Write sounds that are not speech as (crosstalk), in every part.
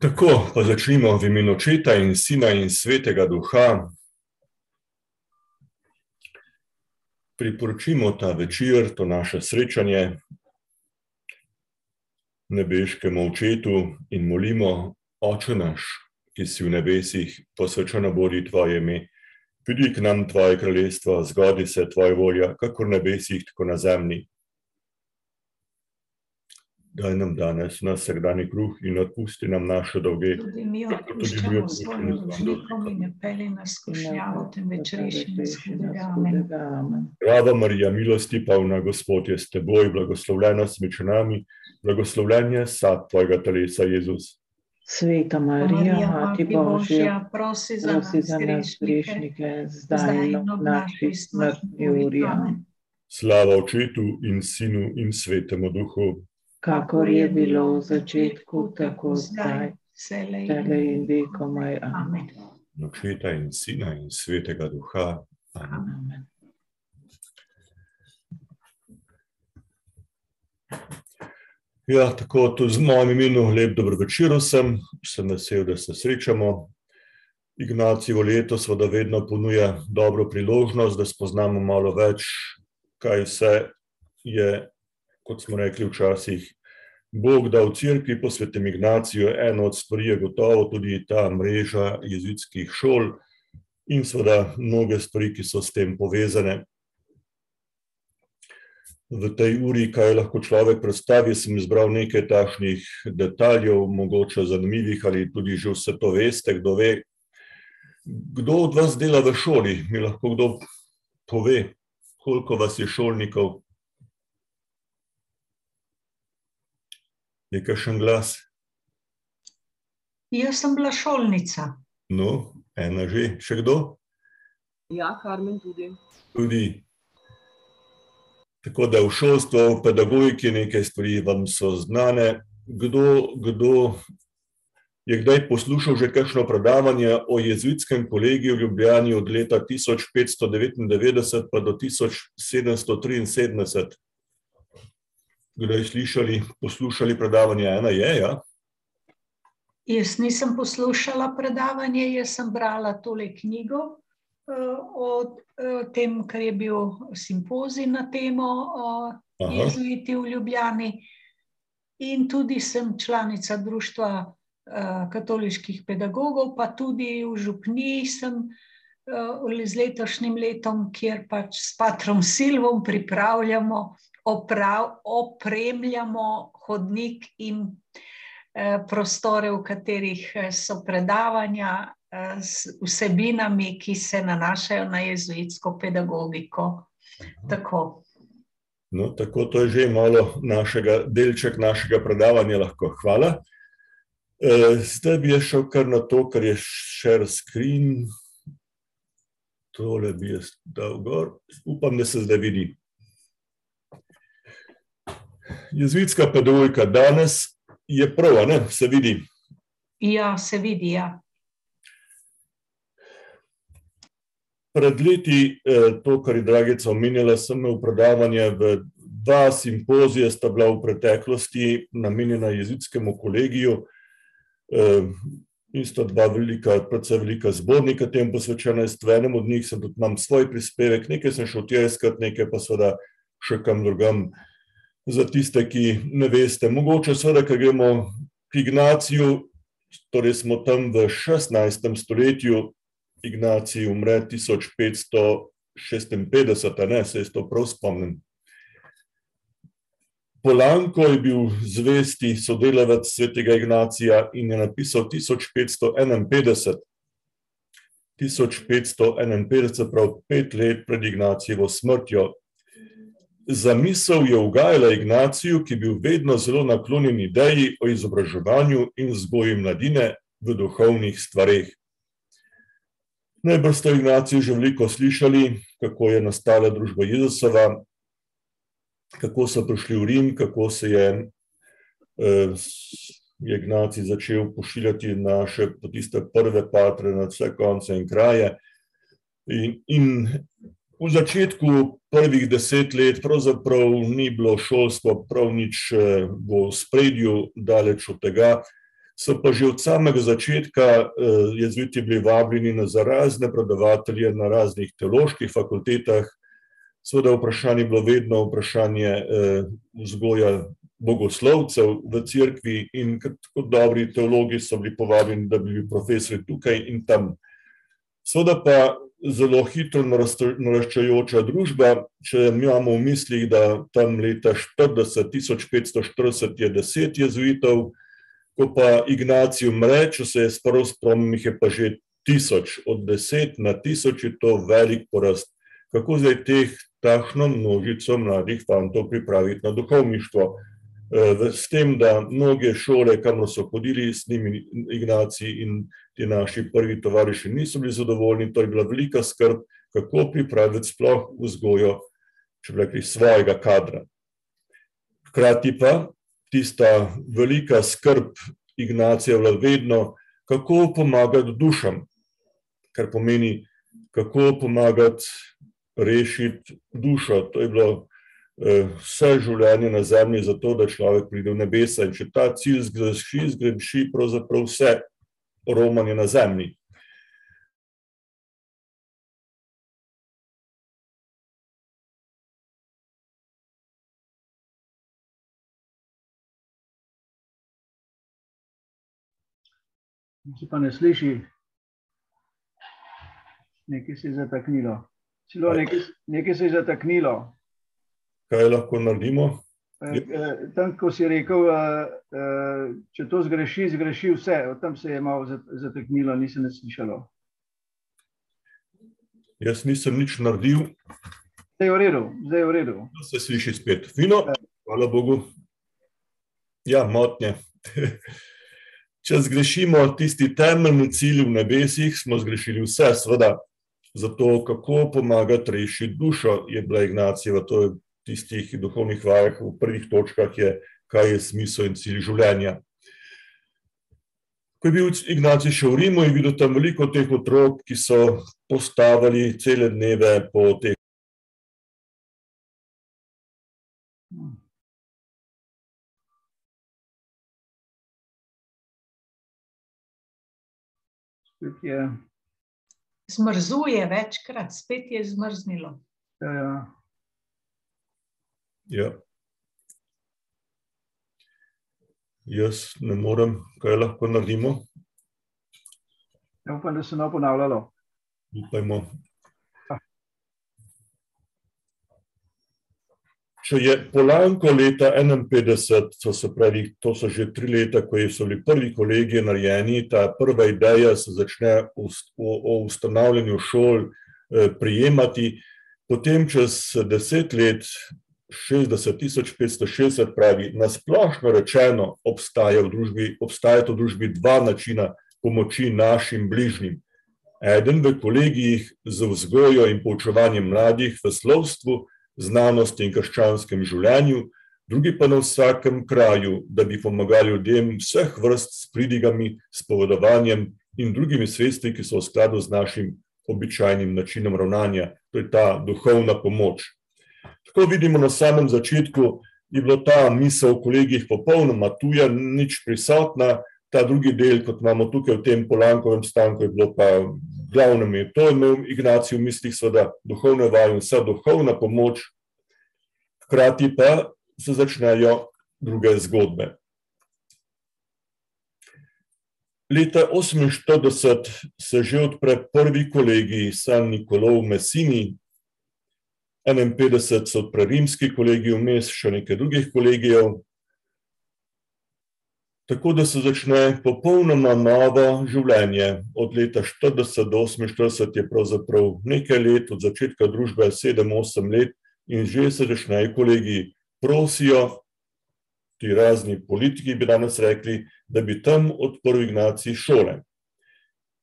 Tako, pa začnimo v imenu Očeta in Sina in Svetega Duha. Priporočimo ta večer, to naše srečanje nebeškemu Očetu in molimo, Oče naš, ki si v nebesih, posvečeno bodi Tvoje ime. Pridi k nam Tvoje kraljestvo, zgodi se Tvoja volja, kako v nebesih, tako na zemlji. Daj nam danes na vsakdanji kruh in odpusti nam naše dolge. Tudi mi Tako tudi mi odpuščamo svojim dolžnikom in ne pelji nas v skušnjavo, temveč reši nas hudega. Amen. Rava Marija, milosti polna, Gospod je s teboj, blagoslovljena si med ženami, blagoslovljen je sad tvojega telesa, Jezus. Sveta Marija, Mati Božja, prosi za nas prosi za nas grešnike, zdaj in ob naši smrtni uri. Slava Očetu in Sinu in Svetemu Duhu. Kakor je bilo v začetku, tako zdaj, zdaj in vekomaj. Amen. Amen. Očeta in Sina in Svetega Duha. Amen. Amen. Ja, tako tudi z mojim imenom, lep dober večer vsem, sem vesel, da se srečamo. Ignacijo leto seveda vedno ponuja dobro priložnost, da spoznamo malo več, kaj vse je, kot smo rekli včasih, Bog dal cerkvi po svetem Ignaciju, eno od stvari je gotovo tudi ta mreža jezuitskih šol in seveda mnoge stvari, ki so s tem povezane. V tej uri, kaj lahko človek predstavi, sem izbral nekaj takšnih detaljev, mogoče zanimivih ali tudi že vse to veste, kdo ve. Kdo od vas dela v šoli? Mi lahko kdo pove, koliko vas je šolnikov? Je kakšen glas? Jaz sem bila šolnica. No, ena že, še kdo? Ja, Karmen tudi. Tudi. Tako da v šolstvu, v pedagogiki nekaj stvari vam so znane. Kdo, kdo je kdaj poslušal že kakšno predavanje o jezuitskem kolegiju v Ljubljani od leta tisoč petsto devetindevetdeset pa do tisoč sedemsto triinsedemdeset? Kdaj slišali, poslušali predavanje? Ena je, ja? Jaz nisem poslušala predavanje, jaz sem brala tole knjigo o tem, kar je bil simpozij na temo jezuiti v Ljubljani. In tudi sem članica društva eh, katoliških pedagogov, pa tudi v župniji sem eh, z letošnjim letom, kjer pač s patrom Silvom pripravljamo, oprav, opremljamo hodnik in eh, prostore, v katerih so predavanja eh, s vsebinami, ki se nanašajo na jezuitsko pedagogiko. Tako. No, tako to je že malo našega, delček našega predavanja lahko. Hvala. Eh, Zdaj bi jaz šel kar na to, kar je share screen. Tole bi jaz dal gor. Upam, da se zdaj vidi. Jezuitska pedagogika danes je prav, a ne, se vidi. Ja, se vidi, ja. Pred leti, eh, to, kar je Dragica omenjala, sem imel predavanje v dva simpozija, sta bila v preteklosti namenjena jezickemu kolegiju. eh, In sta dva velika, predvsem velika zbornika tem posvečena, jaz v enem od njih sem tudi imam svoj prispevek, nekaj sem šel tja iskat, nekaj pa seveda še kam drugam. Za tiste, ki ne veste, mogoče seveda, ker gremo k Ignaciju, torej smo tam v šestnajstem stoletju, Ignacij umre tisoč petsto šestinpetdeset, a ne, se jaz to prav spomnim. Polanko je bil zvesti sodelavec svetega Ignacija in je napisal tisoč petsto enainpetdeset. Tisoč petsto enainpetdeset, prav pet let pred Ignacijevo smrtjo. Zamisel je ugajala Ignaciju, ki je bil vedno zelo naklonjen ideji o izobraževanju in vzgoji mladine v duhovnih stvareh. Najbrž ste o Ignaciju že veliko slišali, kako je nastala družba Jezusova, kako so prišli v Rim, kako se je, eh, je Ignacij začel pošiljati naše tiste prve patre na vse konce in kraje. In, in v začetku prvih deset let pravzaprav ni bilo šolstvo prav nič eh, v spredju, daleč od tega. So pa že od samega začetka eh, jezuiti bili vabljeni na razne predavatelje na raznih teoloških fakultetah. Sveda vprašanje je bilo vedno vprašanje eh, vzgoja bogoslovcev v cerkvi in kot dobri teologi so bili povabljeni, da bi bili profesori tukaj in tam. Sveda pa zelo hitro naraščajoča družba. Če imamo v mislih, da tam leta 40, 1540 je deset jezuitov, ko pa Ignacij umre, če se je spravo spomnim, je pa že tisoč, od deset na tisoč je to velik porast. Kako zdaj teh takšno množico mladih fantov pripraviti na duhovništvo? Eh, s tem, da mnoge šole, kamor so hodili s njimi Ignacij in ti naši prvi tovariši niso bili zadovoljni, to je bila velika skrb, kako pripraviti sploh vzgojo, če bi rekli, svojega kadra. Hkrati pa tista velika skrb Ignacija bila vedno, kako pomagati dušam, kar pomeni, kako pomagati rešiti dušo. To je bilo Eh, vse življenje na zemlji, zato da človek pride v nebesa. In če ta cilj zgreši, zgreši pravzaprav vse romanje na zemlji. Se pa ne sliši, nekaj se je zataknilo. Celo nekaj, nekaj se je zataknilo kaj lahko naredimo. Eh, eh, tam, ko si rekel, eh, če to zgreši, zgreši vse, tam se je malo zateknilo, nisem več slišalo. Jaz nisem nič naredil. Zdaj je v redu, zdaj je v redu. Se sliši spet. Fino, hvala Bogu. Ja, motnje. (laughs) Če zgrešimo tisti temeljni cilj v nebesih, smo zgrešili vse, seveda. Zato, kako pomagati rešiti dušo, je bila Ignacijeva, to je tistih duhovnih vajah v prvih točkah, je, kaj je smisel in cilj življenja. Ko je bil Ignacij še v Rimu, je videl tam veliko teh otrok, ki so postavili cele dneve po teh. Zmrzuje večkrat, spet je zmrznilo. Ja, ja. Ja. Jaz ne morem, kaj lahko naredimo. Ja, upam, da se ne bo ponavljalo. Upajmo. Če je Polanko leta 51, so se pravi, to so že tri leta, ko so bili prvi kolegi narejeni, ta prva ideja se začne o, o ustanavljanju šol eh, prijemati, potem čez deset let 60.560 pravi, nasplošno rečeno, obstaja v družbi, obstajata v družbi dva načina pomoči našim bližnjim. Eden v kolegijih za vzgojo in poučevanje mladih v slovstvu, znanosti in krščanskem življenju, drugi pa na vsakem kraju, da bi pomagali ljudem vseh vrst s pridigami, spovedovanjem in drugimi sredstvi, ki so v skladu z našim običajnim načinom ravnanja. To je ta duhovna pomoč. Tako vidimo na samem začetku, je bila ta misel v kolegih popolnoma tuja, nič prisotna, ta drugi del, kot imamo tukaj v tem polankovem stanku, je bilo pa glavno mi. To je imel Ignacij v mislih, seveda duhovne vaje in vsa duhovna pomoč, hkrati pa se začnejo druge zgodbe. Leta 1948 se že odpre prvi kolegij San Nikolov v Messini, 51 so odpre rimski kolegij, vmes še nekaj drugih kolegijev. Tako da se začne popolnoma novo življenje. Od leta 40 do 48 je pravzaprav nekaj let, od začetka družbe 7-8 let in že se začnejo kolegiji. Prosijo ti razni politiki, bi danes rekli, da bi tam odprl Ignacij šole.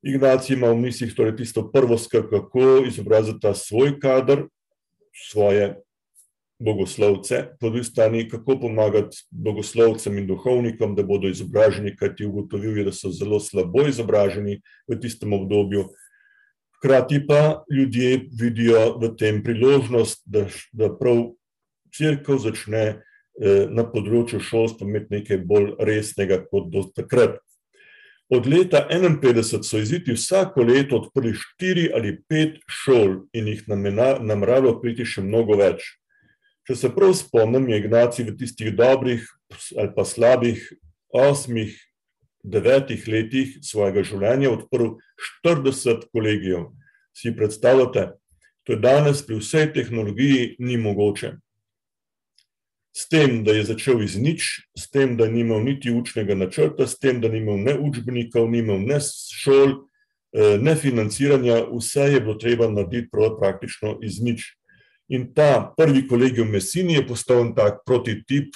Ignacij ima v mislih torej tisto prvo skrb, kako izobraziti ta svoj kader, svoje bogoslovce, po drugi strani, kako pomagati bogoslovcem in duhovnikom, da bodo izobraženi, kaj ti ugotovil je, da so zelo slabo izobraženi v tistem obdobju. Hkrati pa ljudje vidijo v tem priložnost, da, da prav crkva začne eh, na področju šolstva imeti nekaj bolj resnega kot do takrat. Od leta 1951 so iziti vsako leto odprli štiri ali pet šol in jih nameravajo priti še mnogo več. Če se prav spomnim, je Ignacij v tistih dobrih ali pa slabih osmih, devetih letih svojega življenja odprl 40 kolegijev. Si predstavljate, to je danes pri vsej tehnologiji ni mogoče s tem, da je začel iz nič, s tem, da ni imel niti učnega načrta, s tem, da ni imel ne učbenikov, ni imel ne šol, eh, ne financiranja, vse je bilo treba narediti praktično iz nič. In ta prvi kolegij v Messini je postal tak prototip,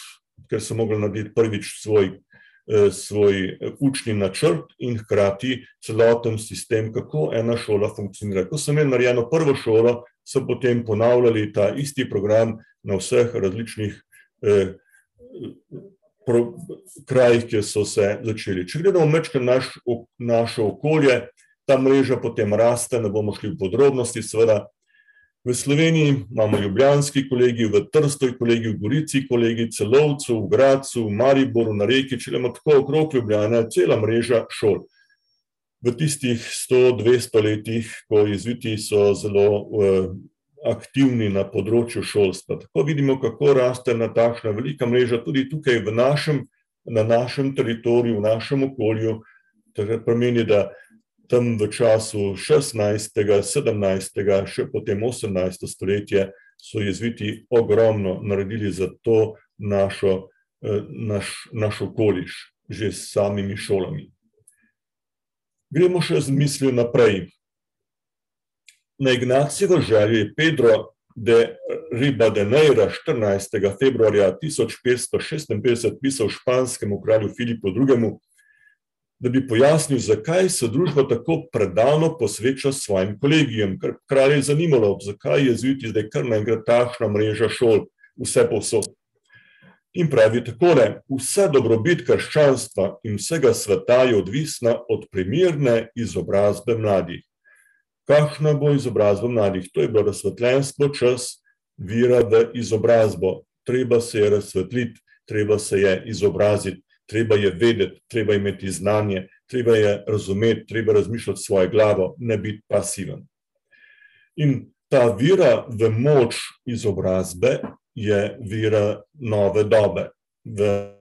ker so mogli narediti prvič svoj, eh, svoj eh, učni načrt in hkrati celoten sistem, kako ena šola funkcionira. Ko sem imel narejeno prvo šolo, so potem ponavljali ta isti program na vseh različnih Eh, krajih, kjer so se začeli. Če gledamo mečke naš, naše okolje, ta mreža potem raste, ne bomo šli v podrobnosti, seveda. V Sloveniji imamo ljubljanski kolegi, v Trstoj kolegi, v Gorici kolegi, Celovcu, v Gracu, v Mariboru, na reki, če imamo tako okrog Ljubljana, cela mreža šol. V tistih 100-200 letih, ko jezviti so zelo uh, aktivni na področju šolstva. Tako vidimo, kako raste na takšna velika mreža tudi tukaj v našem, na našem teritoriju, v našem okolju. Takrat pomeni, da tam v času 16., 17., še potem 18. stoletje so jezviti ogromno naredili za to našo, eh, naš, naš okoliš, že s samimi šolami. Gremo še z mislijo naprej. Na Ignacijevo željo je Pedro de Ribadeneira 14. februarja 1556 pisal španskemu kralju Filipu II., da bi pojasnil, zakaj se družba tako predano posveča svojim kolegijem, ker kralj je zanimalo, zakaj je zviti zdaj kar naenkrat takšna mreža šol, vse povsod. In pravi takole, vsa dobrobit krščanstva in vsega sveta je odvisna od primerne izobrazbe mladih kakšna bo izobrazba mladih. To je bilo razsvetljenstvo, čas vira v izobrazbo. Treba se je razsvetliti, treba se je izobraziti, treba je vedeti, treba je imeti znanje, treba je razumeti, treba razmišljati svojo glavo, ne biti pasiven. In ta vira v moč izobrazbe je vira nove dobe. V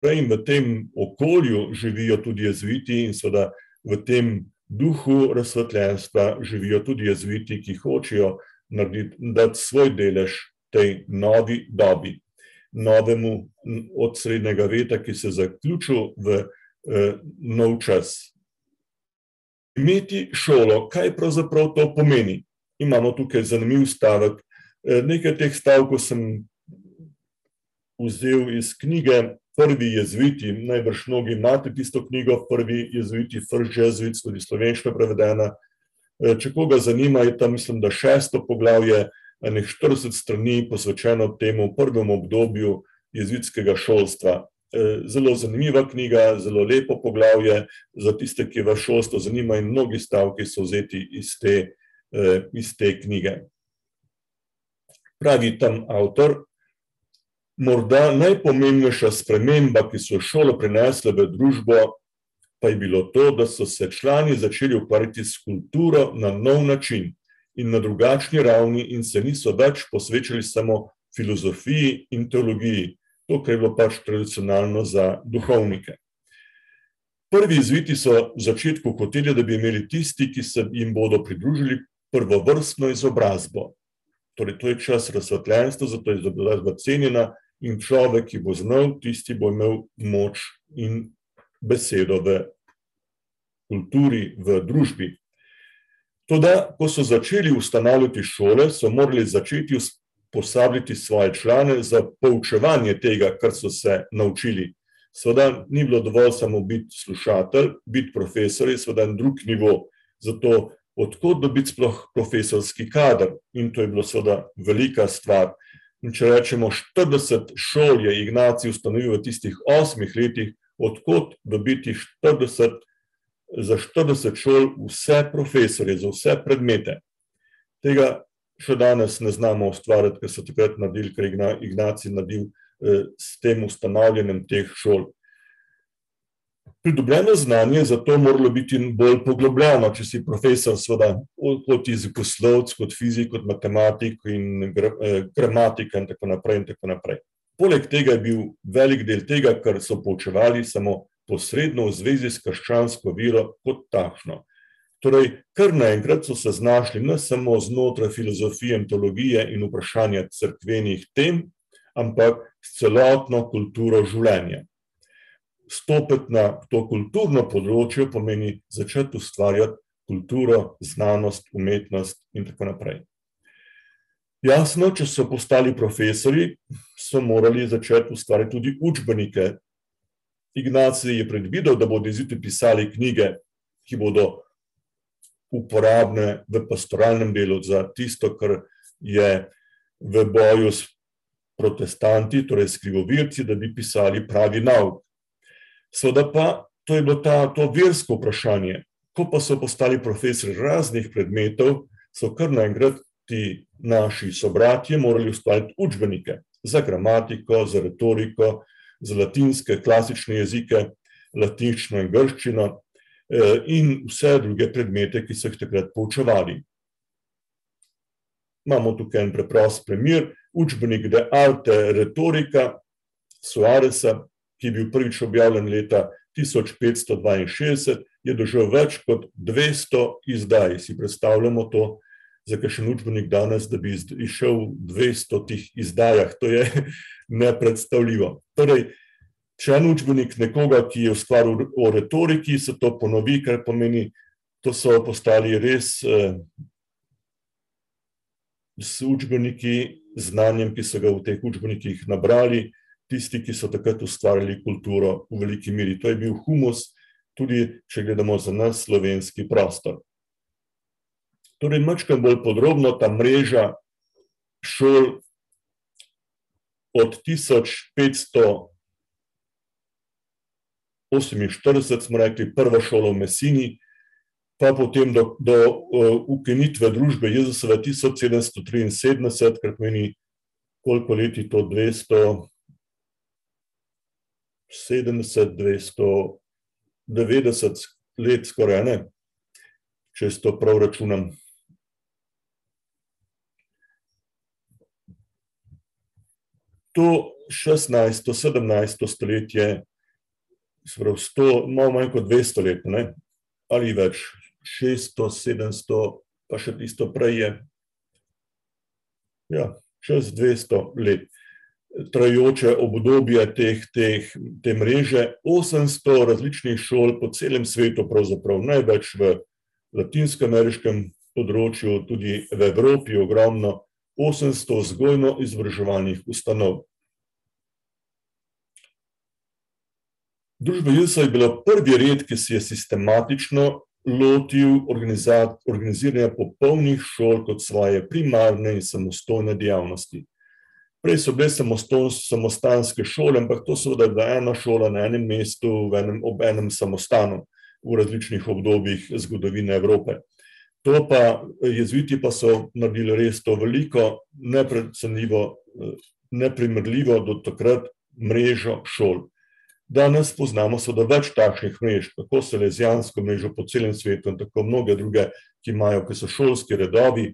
In v tem okolju živijo tudi jezviti, in seveda v tem duhu razsvetljenstva živijo tudi jezviti, ki hočejo narediti, dati svoj delež tej novi dobi, novemu od srednjega veta, ki se zaključil v eh, nov čas. Imeti šolo, kaj pravzaprav to pomeni? Imamo tukaj zanimiv stavek. Eh, nekaj teh stavkov sem vzel iz knjige prvi jezviti, najbrž mnogi imate tisto knjigo, prvi jezviti, First Jesuits, tudi slovenščina prevedena. E, če koga zanima, je tam, mislim, da šesto poglavje, enih 40 strani posvečeno temu prvemu obdobju jezvitskega šolstva. E, zelo zanimiva knjiga, zelo lepo poglavje za tiste, ki vas šolstvo zanima in mnogi stavki so vzeti iz te, e, iz te knjige. Pravi tam avtor, Morda najpomembnejša sprememba, ki so šolo prinesle v družbo, pa je bilo to, da so se člani začeli ukvarjati s kulturo na nov način in na drugačni ravni, in se niso več posvečali samo filozofiji in teologiji, to, kar je bilo pač tradicionalno za duhovnike. Prvi izviti so v začetku hoteli, da bi imeli tisti, ki se jim bodo pridružili, prvovrstno izobrazbo. Torej, to je čas razsvetljenstva, zato je izobrazba cenjena in človek, ki bo znal, tisti bo imel moč in besedo v kulturi, v družbi. Toda, ko so začeli ustanavljati šole, so morali začeti usposabljati svoje člane za poučevanje tega, kar so se naučili. Sveda ni bilo dovolj samo biti slušatelj, biti profesor je sveda en drug nivo. Zato, odkot dobiti sploh profesorski kader? In to je bilo sveda velika stvar. In če rečemo, 40 šol je Ignacij ustanovil v tistih osmih letih, odkot dobiti 40 za 40 šol vse profesorje, za vse predmete. Tega še danes ne znamo ustvariti, ker so takrat naredili, ker je Ignacij naredil s tem ustanavljanjem teh šol. Pridobljeno znanje je zato moralo biti bolj poglobljeno, če si profesor, seveda, kot jezikoslovec, kot fizik, kot matematik in gramatika in tako naprej in tako naprej. Poleg tega je bil velik del tega, kar so poučevali, samo posredno v zvezi s krščansko vero kot takšno. Torej, kar naenkrat so se znašli ne samo znotraj filozofije teologije in vprašanja cerkvenih tem, ampak s celotno kulturo življenja. Stopiti na to kulturno področje pomeni začeti ustvarjati kulturo, znanost, umetnost in tako naprej. Jasno, če so postali profesorji, so morali začeti ustvarjati tudi učbenike. Ignacij je predvidel, da bodo zjutraj pisali knjige, ki bodo uporabne v pastoralnem delu za tisto, kar je v boju s protestanti, torej s krivovirci, da bi pisali pravi nauk. Seveda pa, to je bilo ta, to versko vprašanje. Ko pa so postali profesorji raznih predmetov, so kar naenkrat ti naši sobratje morali ustvariti učbenike za gramatiko, za retoriko, za latinske klasične jezike, latinščino in grščino in vse druge predmete, ki so jih takrat poučevali. Imamo tukaj en preprost primer, učbenik De arte rhetorica Suareza, ki je bil prvič objavljen leta tisoč petsto dvainšestdeset, je doživel več kot dvesto izdaj, si predstavljamo to, za kakšen učbenik danes, da bi izšel v dvestotih izdajah, to je (laughs) nepredstavljivo. Torej, če en učbenik nekoga, ki je ustvaril o retoriki, se to ponovi, kar pomeni, to so postali res učbeniki z znanjem, ki so ga v teh učbenikih nabrali, tisti, ki so takrat ustvarjali kulturo v veliki meri, to je bil humus, tudi če gledamo za nas slovenski prostor. Torej majčkeno bolj podrobno ta mreža šol od tisoč petsto oseminštirideset, smo rekli, prva šola v Mesini, pa potem do, do ukinitve družbe Jezusove tisoč sedemsto triinsedemdeset, kar pomeni, koliko let je to, dvesto sedemdeset, dvesto devetdeset let skoraj, ne, če jaz to prav računam. To šestnajsto, sedemnajsto stoletje, se pravi sto, malo manj kot dvesto let, ne, ali več, šeststo, sedemsto pa še tisto prej je, ja, čez dvesto let. Trajajoče obdobje teh, teh, te mreže, osemsto različnih šol po celem svetu, pravzaprav največ v latinskoameriškem področju, tudi v Evropi ogromno, osemsto vzgojno-izobraževalnih ustanov. Družba Jezusa je bila prvi red, ki se je sistematično lotil organiziranja popolnih šol kot svoje primarne in samostojne dejavnosti. Prej so bile samostanske šole, ampak to seveda je bila ena šola na enem mestu, v enem, ob enem samostanu v različnih obdobjih zgodovine Evrope. To pa, jezuiti pa so naredili res to veliko, neprecenljivo, neprimerljivo do takrat mrežo šol. Danes poznamo seveda več takšnih mrež, tako salezijansko mrežo po celem svetu in tako mnoge druge, ki imajo, ki so šolski redovi,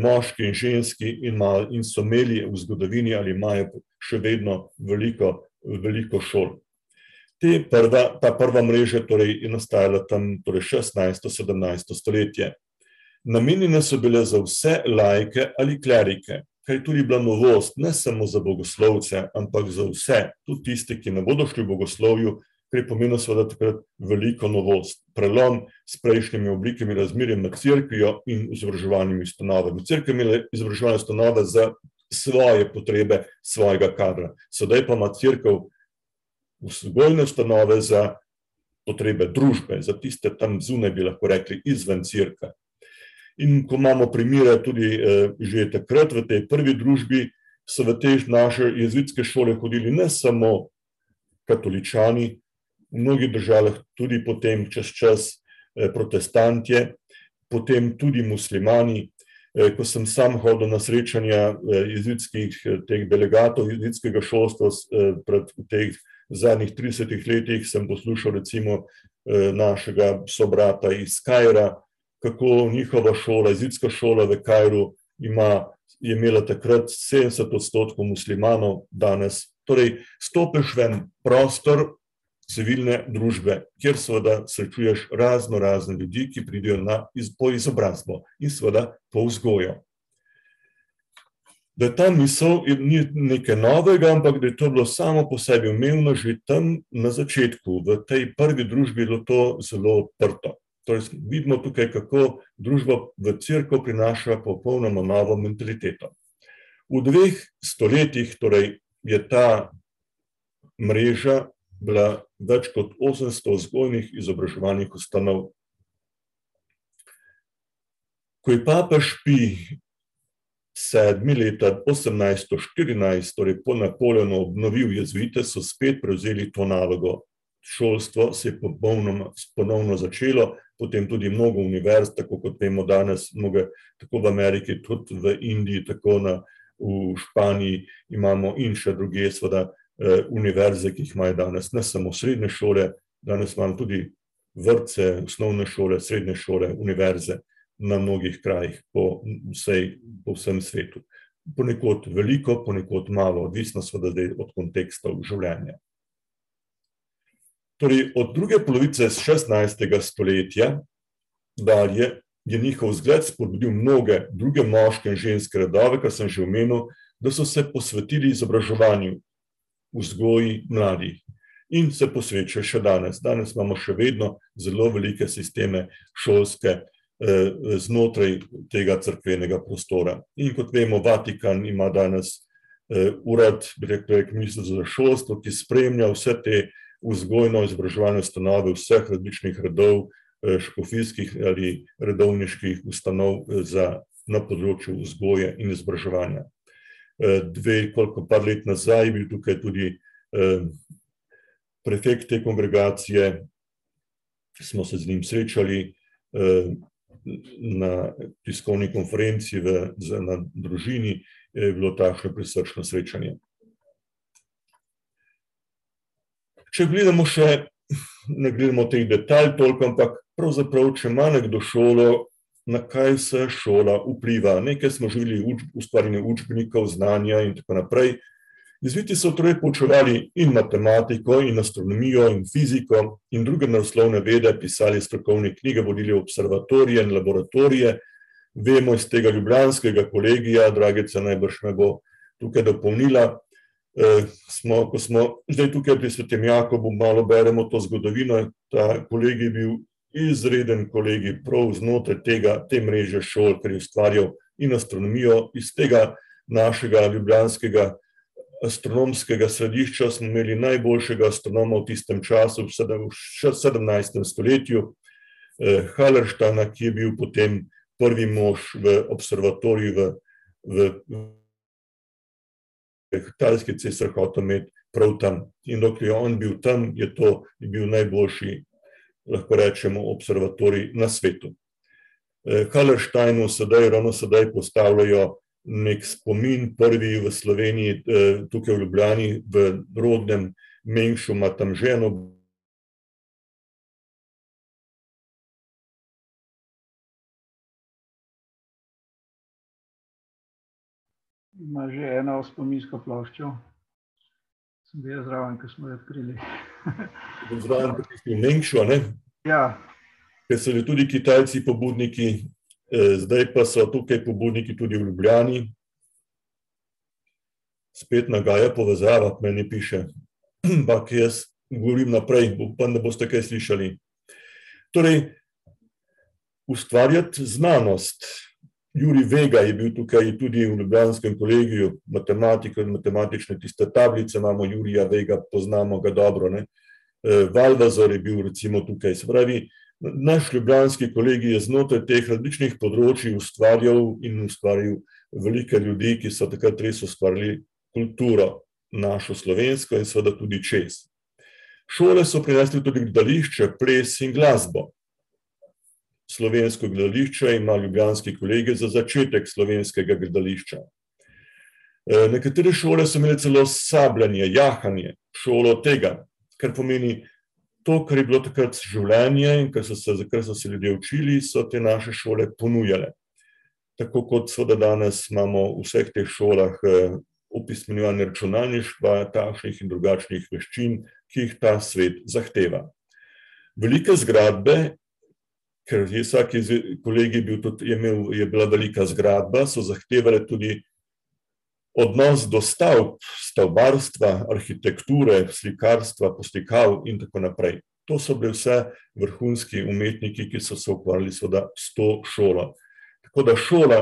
moški in ženski in in so imeli v zgodovini ali imajo še vedno veliko, veliko šol. Te prva, ta prva mreža torej je nastajala tam torej šestnajsto, sedemnajsto stoletje. Namenjene so bile za vse laike ali klerike, kar je tudi bila novost, ne samo za bogoslovce, ampak za vse, tudi tiste, ki ne bodo šli v bogoslovju, kar je pomenilo seveda takrat veliko novost. Prelom s prejšnjimi oblikami razmerja med cerkvijo in izobraževalnimi ustanovami. Cerkev je imela izobraževalne ustanove za svoje potrebe, svojega kadra. Sedaj pa ima cerkev vzgojne ustanove za potrebe družbe, za tiste tam zunaj, bi lahko rekli, izven cerkve. In ko imamo primere tudi že takrat v tej prvi družbi, so v te naše jezuitske šole hodili ne samo katoličani, v mnogih državah tudi potem čez čas protestantje, potem tudi muslimani. Ko sem sam hodil na srečanja jezitskih teh delegatov jezitskega šolstva pred teh zadnjih 30 letih, sem poslušal recimo našega sobrata iz Kajra, kako njihova šola, jezitska šola v Kajru ima, je imela takrat 70 odstotkov muslimanov, danes. Torej, stopiš v en prostor civilne družbe, kjer seveda srečuješ razno razne ljudi, ki pridejo na, po izobrazbo in seveda po vzgojo. Da je ta misel ni nekaj novega, ampak da je to bilo samo po sebi umevno že tam na začetku, v tej prvi družbi je bilo to zelo odprto. Torej, vidimo tukaj, kako družba v crkvo prinaša popolnoma novo mentaliteto. V dveh stoletjih torej, je ta mreža bila več kot 800 vzgojnih izobraževalnih ustanov. Ko je papež Pi sedmi leta 1814, torej po Napoleonu, obnovil jezuite, so spet prevzeli to nalogo. Šolstvo se je ponovno začelo, potem tudi mnogo univerz, tako kot vemo danes, mnoge, tako v Ameriki, tudi v Indiji, tako na, v Španiji imamo in še druge, seveda, univerze, ki jih imajo danes, ne samo srednje šole, danes imamo tudi vrtce, osnovne šole, srednje šole, univerze na mnogih krajih po vsej, po vsem svetu. Ponekod veliko, ponekod malo, odvisno seveda od konteksta življenja. Torej, od druge polovice šestnajstega stoletja dalje je njihov zgled spodbudil mnoge druge moške in ženske rodove, kar sem že omenil, da so se posvetili izobraževanju, vzgoji mladih in se posvečajo še danes. Danes imamo še vedno zelo velike sisteme šolske znotraj tega cerkvenega prostora. In kot vemo, Vatikan ima danes urad, bi rekel, ministrstvo za šolstvo, ki spremlja vse te vzgojno-izobraževalne ustanove vseh različnih redov, škofijskih ali redovniških ustanov za, na področju vzgoje in izobraževanja. Dve, koliko par let nazaj je bil tukaj tudi prefekt te kongregacije, smo se z njim srečali na tiskovni konferenci v, na družini, je bilo takšno prisrčno srečanje. Če gledamo še, ne gledamo teh detajlov toliko, ampak pravzaprav, če ima nekdo šolo, na kaj vse šola vpliva. Nekaj smo že videli, ustvarjanje učbenikov, znanja in tako naprej. Jezuiti so torej poučevali in matematiko in astronomijo in fiziko in druge naravoslovne vede, pisali strokovne knjige, vodili observatorije in laboratorije. Vemo iz tega ljubljanskega kolegija, Dragica najbrž me bo tukaj dopolnila, smo, ko smo zdaj tukaj pri svetem Jakobu, malo beremo to zgodovino, ta kolegij je bil izreden kolegij prav znotraj tega, te mreže šol, ker je ustvarjal in astronomijo iz tega našega ljubljanskega astronomskega središča. Smo imeli najboljšega astronoma v tistem času, v sedemnajstem stoletju, Hallerstana, ki je bil potem prvi mož v observatoriju v, v kitajski cesar hotel imeti prav tam. In dokler je on bil tam, je to je bil najboljši, lahko rečemo, observatorij na svetu. Hallersteinu sedaj, ravno sedaj postavljajo neki spomin, prvi v Sloveniji, tukaj v Ljubljani, v rodnem Mengšu ima tam ženo. Ima že eno spominsko ploščo. Sem bil zraven, ko smo jo odkrili. (laughs) Zraven pri tistem Mengšu, a ne? Ja. Ker so bili tudi Kitajci pobudniki, zdaj pa so tukaj pobudniki tudi v Ljubljani. Spet nagaja povezava, meni piše. (clears throat) Ampak jaz govorim naprej, upam, da boste kaj slišali. Torej, ustvarjati znanost, Jurij Vega je bil tukaj tudi v ljubljanskem kolegiju, matematiko in matematične tiste tablice imamo, Jurija Vega, poznamo ga dobro, ne. Valvazor je bil recimo tukaj, se pravi, naš ljubljanski kolegij je znotraj teh različnih področij ustvarjal in ustvaril velike ljudi, ki so takrat res ustvarili kulturo, našo slovensko in seveda tudi čez. Šole so prinesle tudi gledališče, ples in glasbo. Slovensko gledališče ima Ljubljanski kolegij za začetek slovenskega gledališča. Eh, nekatere šole so imele celo sabljanje, jahanje, šolo tega, kar pomeni to, kar je bilo takrat življenje in kar so se, kar so se ljudje učili, so te naše šole ponujale. Tako kot so da danes imamo v vseh teh šolah eh, opismenjevanje računalništva, takšnih in drugačnih veščin, ki jih ta svet zahteva. Velike zgradbe, ker je vsak kolegi bil tudi, je, imel, je bila velika zgradba, so zahtevale tudi odnos do stavb, stavbarstva, arhitekture, slikarstva, poslikav in tako naprej. To so bili vse vrhunski umetniki, ki so se ukvarjali s to šolo. Tako da šola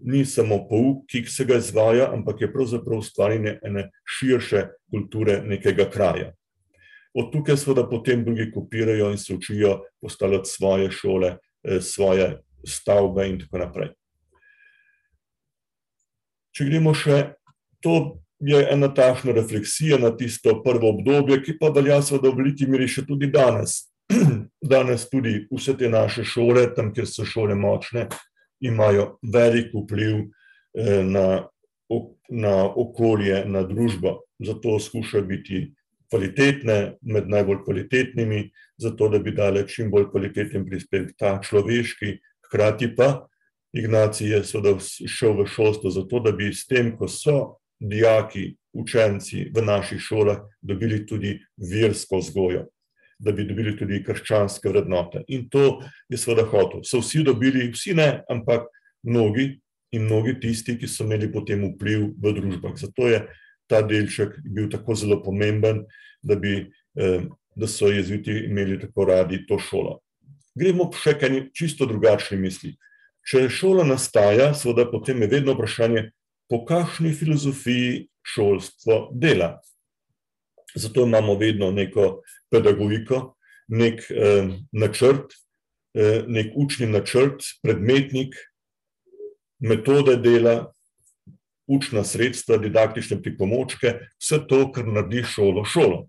ni samo pouk, ki se ga izvaja, ampak je pravzaprav ustvarjanje ene širše kulture nekega kraja. Od tukaj seveda potem drugi kopirajo in se učijo postavljati svoje šole, eh, svoje stavbe in tako naprej. Če gremo še, to je ena takšna refleksija na tisto prvo obdobje, ki pa velja seveda v veliki meri še tudi danes. (clears throat) Danes tudi vse te naše šole, tam, kjer so šole močne, imajo velik vpliv eh, na, na okolje, na družbo. Zato skušajo biti kvalitetne, med najbolj kvalitetnimi, zato da bi dale čim bolj kvaliteten prispevek, ta človeški, hkrati pa Ignacij je seveda šel v šolstvo zato, da bi s tem, ko so dijaki, učenci v naših šolah, dobili tudi versko vzgojo, da bi dobili tudi krščanske vrednote. In to je seveda hotel. So vsi dobili, vsi ne, ampak mnogi in mnogi tisti, ki so imeli potem vpliv v družbah. Zato je ta delček bil tako zelo pomemben, da, bi, eh, da so jezviti imeli tako radi to šolo. Gremo še kaj čisto drugačni misli. Če šola nastaja, seveda potem je vedno vprašanje, po kakšni filozofiji šolstvo dela. Zato imamo vedno neko pedagogiko, nek eh, načrt, eh, nek učni načrt, predmetnik, metode dela, učna sredstva, didaktične pripomočke, vse to, kar naredi šolo šolo.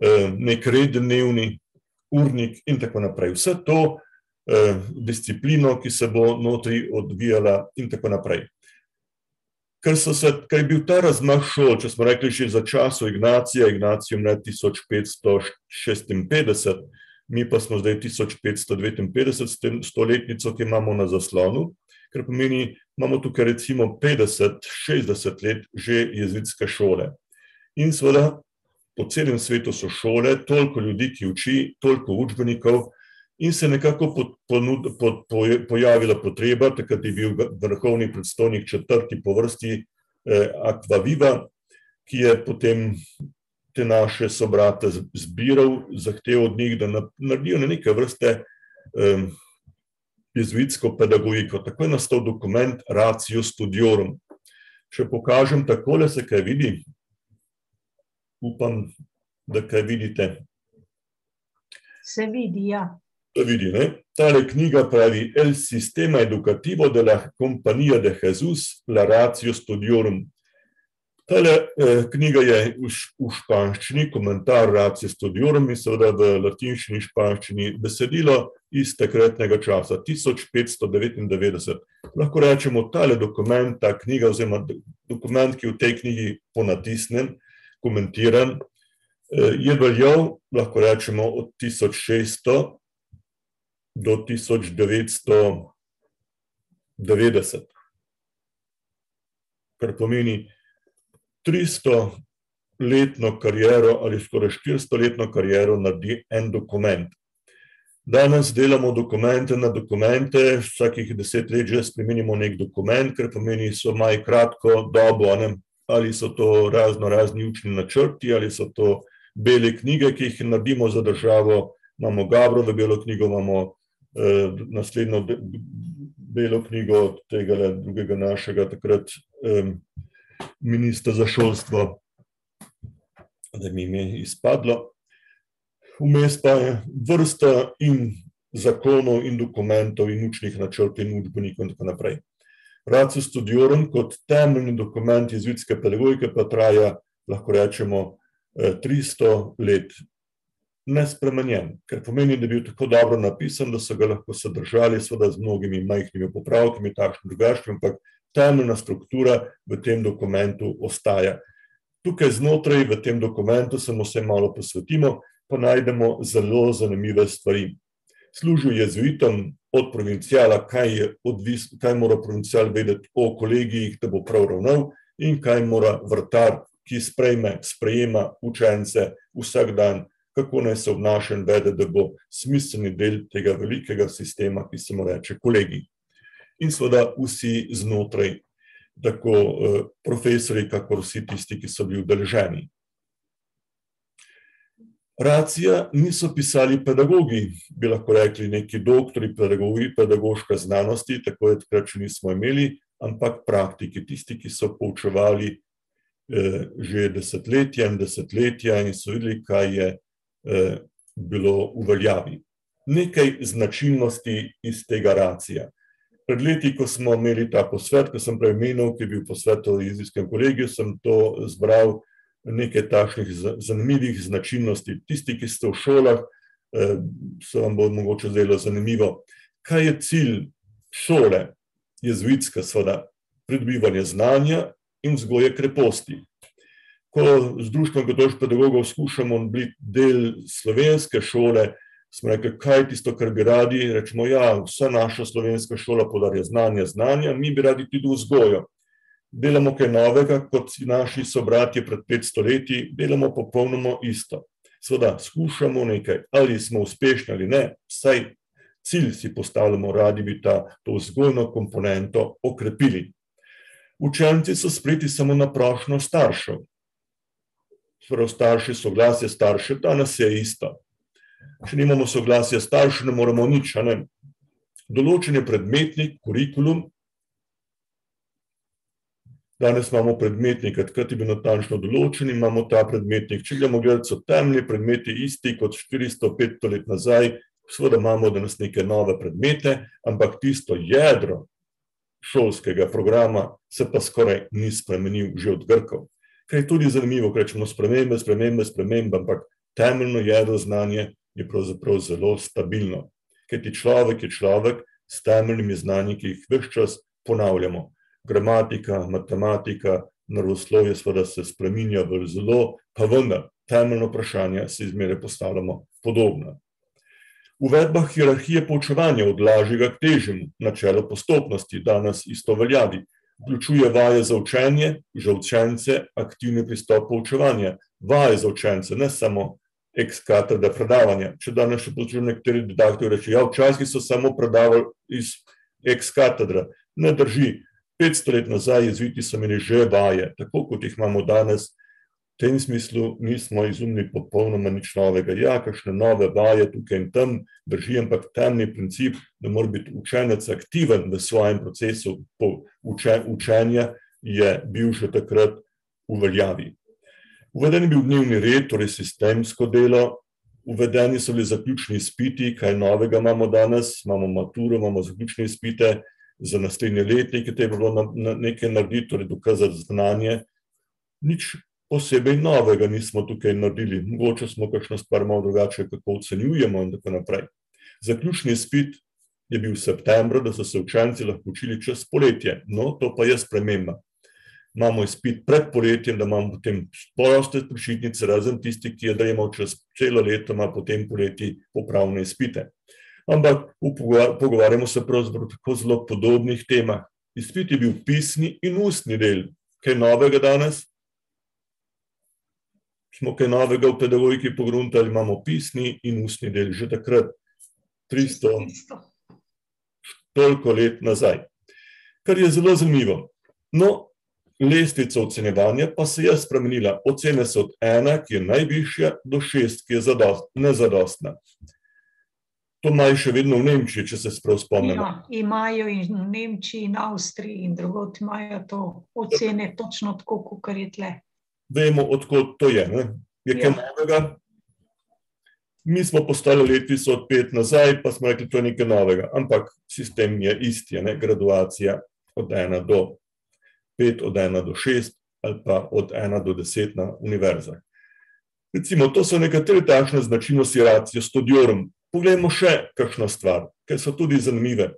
Eh, nek red dnevni, urnik in tako naprej. Vse to eh, disciplino, ki se bo notri odvijala in tako naprej. Ker, se, ker je bil ta razmah šol, če smo rekli še za časo Ignacija, Ignacijo je 1556, mi pa smo zdaj 1559, stoletnico, ki imamo na zaslonu, ker pomeni, imamo tukaj recimo 50-60 let že jezitske šole. In seveda po celem svetu so šole, toliko ljudi, ki uči, toliko učbenikov, in se je nekako pod, ponud, pod, po, pojavila potreba, takrat je bil vrhovni predstojnik četrti po vrsti eh, Aquaviva, ki je potem te naše sobrate zbiral, zahteval od njih, da naredijo na neke vrste eh, jezuitsko pedagogiko. Tako je nastal dokument Ratio Studiorum. Če pokažem takole, se kaj vidi? Upam, da kaj vidite. Se vidi, ja vidi, ne? Tale knjiga pravi El sistema educativo de la Compañía de Jesús, la ratio studiorum. Tale eh, knjiga je v, v španščini, komentar ratio studiorum in seveda v latinščini in španščini besedilo iz takratnega časa, 1599. Lahko rečemo, tale dokument, ta knjiga oziroma dokument, ki je v tej knjigi ponatisnen, komentiran, eh, je veljal, lahko rečemo, od 1600 do 1990, kar pomeni 300-letno kariero ali skoraj 400-letno kariero naredi en dokument. Danes delamo dokumente na dokumente, vsakih deset let že spremenimo nek dokument, kar pomeni, so maj kratko dobo, ne? ali so to razno razni učni načrti, ali so to bele knjige, ki jih naredimo za državo, imamo Gabrove belo knjigo, imamo Eh, naslednjo belo knjigo od tega drugega našega takrat ministra za šolstvo, da mi je izpadlo. Vmes pa je vrsta in zakonov in dokumentov in učnih načrtov in učbenikov in tako naprej. Ratio studiorum kot temeljni dokument jezvitske pedagogike pa traja, lahko rečemo, 300 eh, let. nespremenjen, kar pomeni, da je bil tako dobro napisan, da so ga lahko sadržali, seveda z mnogimi majhnimi popravkami, takšnim drugačnim, ampak temeljna struktura v tem dokumentu ostaja. Tukaj znotraj v tem dokumentu se mu vse malo posvetimo, pa najdemo zelo zanimive stvari. Služil jezuitom od provincijala, kaj, je odvis, kaj mora provincijal vedeti o kolegijih, da bo prav ravnal in kaj mora vrtar, ki sprejme, sprejema učence vsak dan, kako naj se obnaša in vede, da bo smiselni del tega velikega sistema, ki se mu reče kolegij. In seveda vsi znotraj tako eh, profesori, kakor vsi tisti, ki so bili udeleženi. Racija niso pisali pedagogi, bi lahko rekli neki doktori pedagogi, pedagoške znanosti, tako je takrat še nismo imeli, ampak praktiki, tisti, ki so poučevali eh, že desetletja in desetletja in so videli, kaj je eh, bilo v veljavi. Nekaj značilnosti iz tega racija. Pred leti, ko smo imeli ta posvet, ko sem prej menil, ki je bil posvet v jezijskem kolegiju, sem to zbral nekaj takšnih zanimivih značilnosti. Tisti, ki ste v šolah, eh, se vam bo mogoče zdelo zanimivo. Kaj je cilj šole, jezuitska, seveda, pridobivanje znanja in vzgoje kreposti. Ko z društvom Gatoš pedagogov skušamo biti del slovenske šole, smo rekli, kaj je tisto, kar bi radi. Rečemo, ja, vsa naša slovenska šola podarja znanje, znanja, mi bi radi tudi vzgojo. Delamo kaj novega, kot si naši sobratje pred 500 leti, delamo popolnoma isto. Sveda, skušamo nekaj, ali smo uspešni ali ne, vsaj cilj si postavljamo, radi bi ta, vzgojno komponento okrepili. Učenci so spriti samo na prošnjo staršev. Prav starši, soglasje staršev, danes je isto če nimamo soglasja staršev, ne moremo nič. Ne? Določen je predmetnik, kurikulum. Danes imamo predmetnik, takrat je bil natančno določen, imamo ta predmetnik. Če gremo gledati, so temeljni predmeti isti kot 400-500 let nazaj, seveda imamo danes neke nove predmete, ampak tisto jedro šolskega programa se pa skoraj ni spremenil že od Grkov. Kaj je tudi zanimivo, ker rečemo spremembe, spremembe, spremembe, ampak temeljno jedro znanje je pravzaprav zelo stabilno. Ker ti človek je človek s temeljnimi znanji, ki jih vse čas ponavljamo. Gramatika, matematika, naravoslovje, seveda se spremenja v zelo, pa vendar temeljno vprašanje si izmere postavljamo podobno. Uvedba hierarhije poučevanja od lažjega k težjemu, načelo postopnosti, danes isto veljavi, vključuje vaje za učenje, že učence, aktivni pristop poučevanja, vaje za učence, ne samo ex-katedra predavanja. Če danes še poslušam nekateri didakti reči, ja, včasih so samo predavali iz ex-katedra. Ne drži. 500 let nazaj jezviti so imeli že vaje, tako kot jih imamo danes. V tem smislu nismo izumili popolnoma nič novega. Ja, kakšne nove vaje tukaj in tam drži, ampak temni princip, da mora biti učenec aktiven v svojem procesu učenja, je bil že takrat v veljavi. Uveden je bil dnevni red, torej sistemsko delo, uvedeni so bili zaključni izpiti, kaj novega imamo danes, imamo maturo, imamo zaključne izpite. Za naslednje letnike, te je bilo na, na nekaj narediti, torej dokazati znanje. Nič posebej novega nismo tukaj naredili, mogoče smo kakšno stvar malo drugače, kako ocenjujemo in tako naprej. Zaključni izpit je bil v septembru, da so se učenci lahko učili čez poletje, no to pa je sprememba imamo izpit pred poletjem, da imamo potem proste počitnice, razen tisti, ki je dajemo čez celo leto, ima potem poleti popravne izpite. Ampak pogovarjamo se pravzaprav tako zelo podobnih temah. Izpit je bil pisni in ustni del. Kaj novega danes? Smo kaj novega v pedagogiki pogruntali, imamo pisni in ustni del, že takrat 300, toliko let nazaj. Kar je zelo zanimivo. No, lestvica ocenjevanja pa se je spremenila. Ocene so od ena, ki je najvišja, do šest, ki je zadost, nezadostna. To imajo še vedno v Nemčiji, če se spomnimo. Ja, imajo in v Nemčiji, in Avstriji, in drugot imajo to ocene točno tako, kot je tle. Vemo, odkot to je. Ne? Je kaj ja. novega? Mi smo postali letvico od pet nazaj, pa smo rekli, to je nekaj novega. Ampak sistem je isti, ne? graduacija od ena do 5 od 1 do 6 ali pa od 1 do 10 na univerzah. Recimo, to so nekatere takšne značilnosti racijo studiorum. Poglejmo še kakšno stvar, ker so tudi zanimive.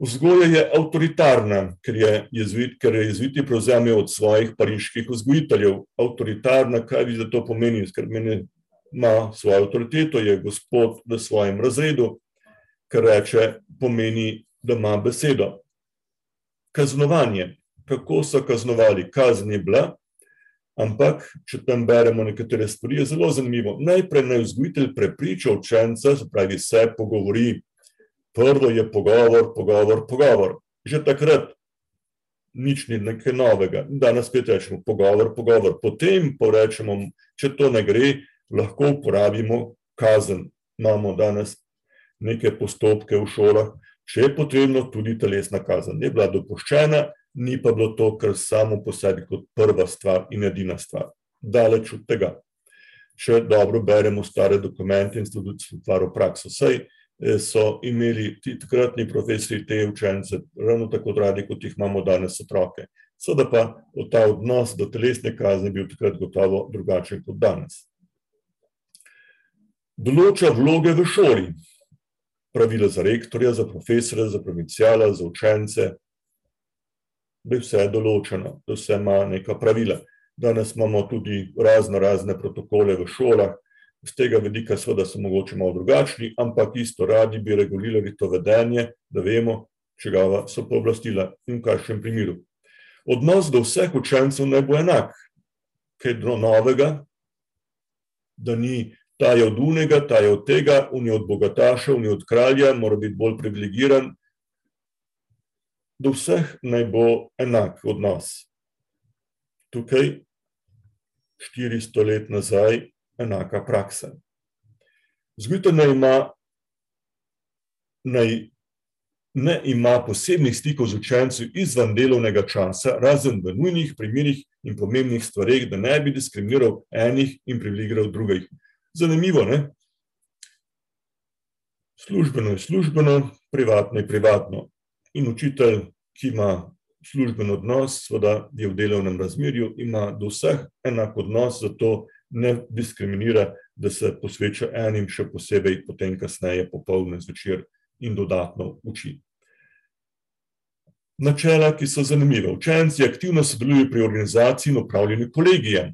Vzgoja je avtoritarna, ker je jezvit, ker je jezviti prevzemajo od svojih pariških vzgojiteljev. Avtoritarna, kaj vi za to pomeni, ker meni ima svojo avtoriteto, je gospod v svojem razredu, kar reče, pomeni, da ima besedo. Kaznovanje. Kako so kaznovali? Kazen je bila, ampak če tam beremo nekatere stvari, je zelo zanimivo. Najprej naj vzgojitelj prepriča učenca, se pravi, se pogovori. Prvo je pogovor, pogovor, pogovor. Že takrat nič ni nekaj novega. Danes spet rečemo pogovor, pogovor. Potem porečemo, če to ne gre, lahko uporabimo kazen. Imamo danes neke postopke v šolah, če je potrebno, tudi telesna kazen. Je bila dopuščena, ni pa bilo to, kar samo po sebi kot prva stvar in edina stvar. Daleč od tega. Če dobro beremo stare dokumente in tudi stvar v prakso. Saj so imeli ti takratni profesori te učence ravno tako radi, kot jih imamo danes otroke. Seveda pa ta odnos do telesne kazni bil takrat gotovo drugačen kot danes. Določa vloge v šoli. Pravila za rektorja, za profesore, za provincijala, za učence. Da je vse določeno, da vse ima neka pravila. Danes imamo tudi razno razne protokole v šolah, z tega vidika seveda so mogoče malo drugačni, ampak isto radi bi regulirali to vedenje, da vemo, čigava so pooblastila in v kakšnem primeru. Odnos do vseh učencev naj bo enak. Kaj novega, da ni ta je od unega, ta je od tega, un je od bogataša, un je od kralja, mora biti bolj privilegiran. Do vseh naj bo enak odnos. Tukaj, 400 let nazaj, enaka praksa. Vzgojitelj naj ima, naj ne ima posebnih stikov z učenci izven delovnega časa, razen v nujnih primerih in pomembnih stvareh, da ne bi diskriminiral enih in privilegiral drugih. Zanimivo, ne? Službeno je službeno, privatno je privatno. In učitelj, ki ima služben odnos, seveda je v delovnem razmerju, ima do vseh enak odnos, zato ne diskriminira, da se posveča enim, še posebej potem kasneje popoldne zvečer in dodatno uči. Načela, ki so zanimive. Učenci aktivno sodelujejo pri organizaciji in upravljanju kolegija.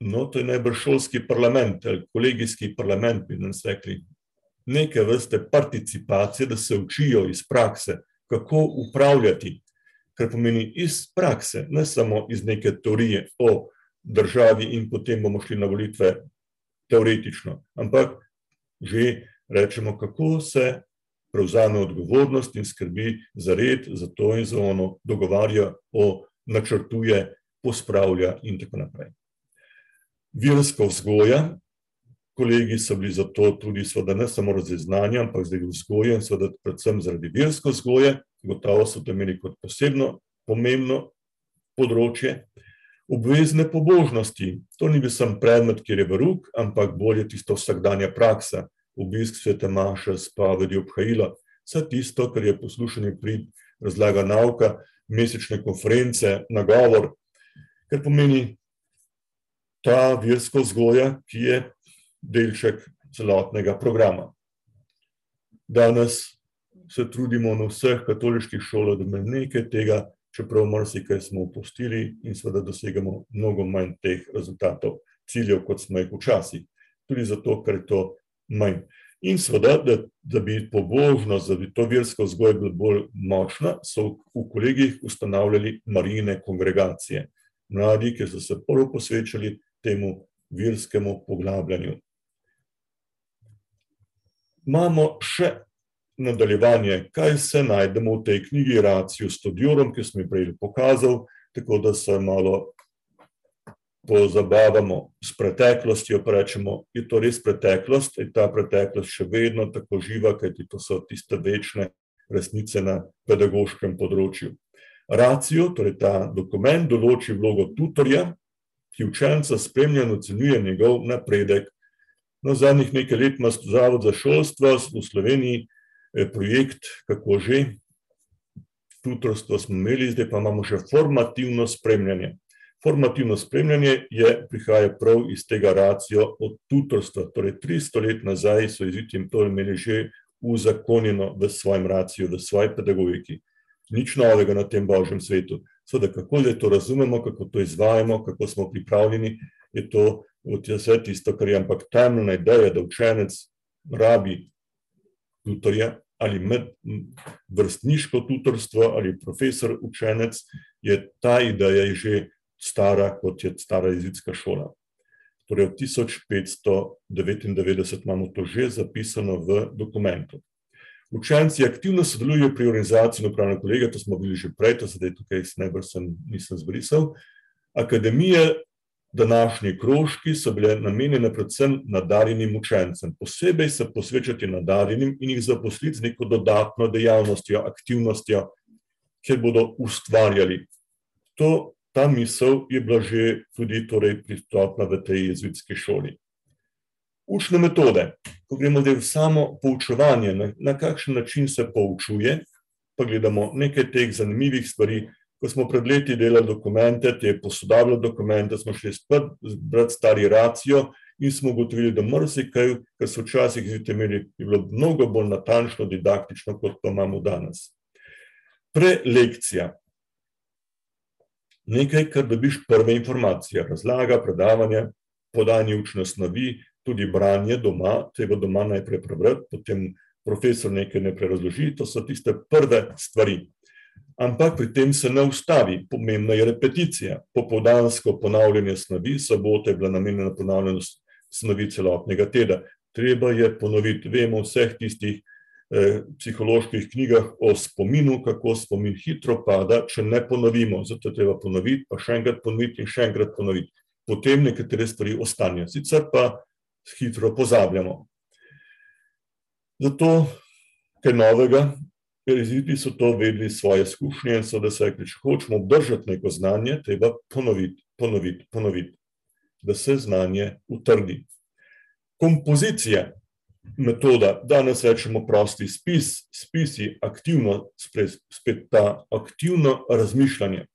No, to je najbrž šolski parlament, ali kolegijski parlament, bi nas rekli. Neke vrste participacije, da se učijo iz prakse, kako upravljati, kar pomeni iz prakse, ne samo iz neke teorije o državi in potem bomo šli na volitve teoretično, ampak že rečemo, kako se prevzame odgovornost in skrbi za red, za to in za ono, dogovarja o načrtuje, pospravlja in tako naprej virska vzgoja. Kolegi so bili zato tudi, seveda, ne samo raziznanja, ampak zdaj vzgoje in seveda predvsem zaradi virske vzgoje, gotovo so to imeli kot posebno pomembno področje. Obvezne pobožnosti, to ni bil sam predmet, kjer je verug, ampak bolje tisto vsakdanja praksa, obisk svete Maše, spovedi obhajila, vse tisto, kar je poslušanje pri razlaga nauka, mesečne konference, nagovor, kar pomeni ta verska vzgoja, ki je delček celotnega programa. Danes se trudimo na vseh katoliških šolah, da imamo nekaj tega, čeprav marsikaj smo opustili in seveda dosegamo mnogo manj teh rezultatov, ciljev, kot smo jih včasih. Tudi zato, ker je to manj. In seveda, da, da bi pobožnost, da bi to verska vzgoja bila bolj močna, so v kolegijih ustanavljali marijine kongregacije. Mladi, ki so se prvo posvečali temu virskemu poglabljanju. Imamo še nadaljevanje, kaj se najdemo v tej knjigi Racijo Studiorum, ki sem jo prej pokazal, tako da se malo pozabavamo s preteklostjo, pa rečemo, je to res preteklost, je ta preteklost še vedno tako živa, kajti to so tiste večne resnice na pedagoškem področju. Racijo, torej ta dokument, določi vlogo tutorja, ki učenca spremlja in ocenjuje njegov napredek. No, zadnjih nekaj let ima Zavod za šolstvo v Sloveniji projekt, kako že, tutorstvo smo imeli, zdaj pa imamo še formativno spremljanje. Formativno spremljanje je, prihaja prav iz tega racijo od tutorstva. Torej, 300 let nazaj so jeziti to imeli že uzakonjeno v svojem raciju, v svoji pedagogiki. Nič novega na tem božjem svetu. Seveda, kako zdaj to razumemo, kako to izvajamo, kako smo pripravljeni, je to vse tisto, kar je, ampak temeljna ideja, da učenec rabi tutorja ali med vrstniško tutorstvo ali profesor učenec, je ta ideja že stara, kot je stara jezitska šola. Torej, od 1599 imamo to že zapisano v dokumentu. Učenci aktivno sodelujejo pri organizaciji upravnega kolega, to smo bili že prej, to sedaj tukaj najbolj sem, nisem zbrisal. Akademije, današnji krožki so bile namenjene predvsem nadarjenim učencem. Posebej se posvečati nadarjenim in jih zaposliti z neko dodatno dejavnostjo, aktivnostjo, kjer bodo ustvarjali. To ta misel je bila že tudi torej, pristopna v tej jezuitski šoli. Učne metode, ko gremo zdaj v samo poučevanje, na, na kakšen način se poučuje, pa gledamo nekaj teh zanimivih stvari. Ko smo pred leti delali dokumente, te posodabljali dokumente, smo šli spet brati stari racijo in smo ugotovili, da marsikaj, kar so včasih imeli, je bilo mnogo bolj natančno, didaktično, kot pa imamo danes. Prelekcija nekaj, kar dobiš prve informacije, razlaga, predavanje, podanje učne snovi, tudi branje doma, treba doma najprej prebrati, potem profesor nekaj najprej razloži, to so tiste prve stvari. Ampak pri tem se ne ustavi, pomembna je repeticija, popovdansko ponavljanje snovi, sobota je bila namenjena ponavljanju snovi celotnega tedna. Treba je ponoviti, vemo vseh tistih Eh, psiholoških knjigah o spominu, kako spomin hitro pada, če ne ponovimo. Zato je treba ponoviti, pa še enkrat ponoviti in še enkrat ponoviti. Potem nekatere stvari ostanejo, sicer pa hitro pozabljamo. Zato, kaj novega, reziti so to vedeli svoje izkušnje in so, da se rekli, če hočemo obdržati neko znanje, treba ponoviti, ponoviti, ponoviti, da se znanje utrdi. Kompozicija metoda, danes rečemo prosti spis, spisi aktivno, spet ta aktivno razmišljanje.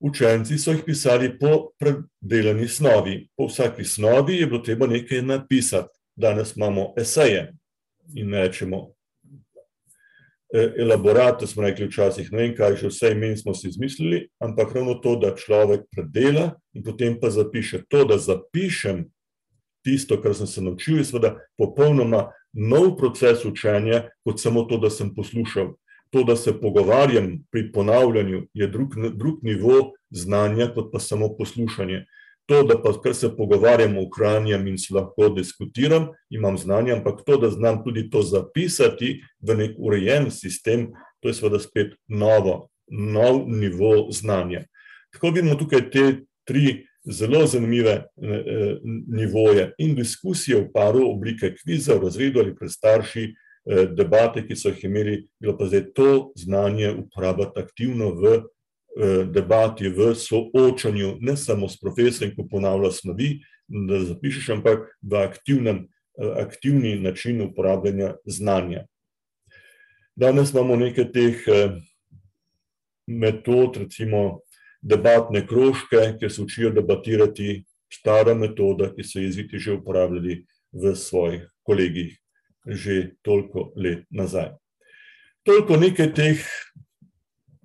Učenci so jih pisali po predelani snovi. Po vsaki snovi je bilo treba nekaj napisati. Danes imamo eseje in rečemo elaborat, to smo rekli včasih, ne vem kaj, že vse imen smo si izmislili, ampak ravno to, da človek predela in potem pa zapiše. To, da zapišem tisto, kar sem se naučil, je seveda popolnoma nov proces učenja, kot samo to, da sem poslušal. To, da se pogovarjam pri ponavljanju, je drug, drug nivo znanja, kot pa samo poslušanje. To, da pa kar se pogovarjam, ohranjam in se lahko diskutiram, imam znanje, ampak to, da znam tudi to zapisati v nek urejen sistem, to je seveda spet novo, nov nivo znanja. Tako vidimo tukaj te tri zelo zanimive eh, eh, nivoje in diskusije v paru, oblike kviza v razredu ali pred starši, eh, debate, ki so jih imeli, bilo pa zdaj to znanje uporabljati aktivno v debati, v soočanju, ne samo s profesorjem, ko ponavlja snovi, da zapišeš, ampak v aktivnem, aktivni način uporabljanja znanja. Danes imamo nekaj teh metod, recimo debatne krožke, kjer se učijo debatirati, stara metoda, ki so jeziki že uporabljali v svojih kolegijih že toliko let nazaj. Toliko nekaj teh,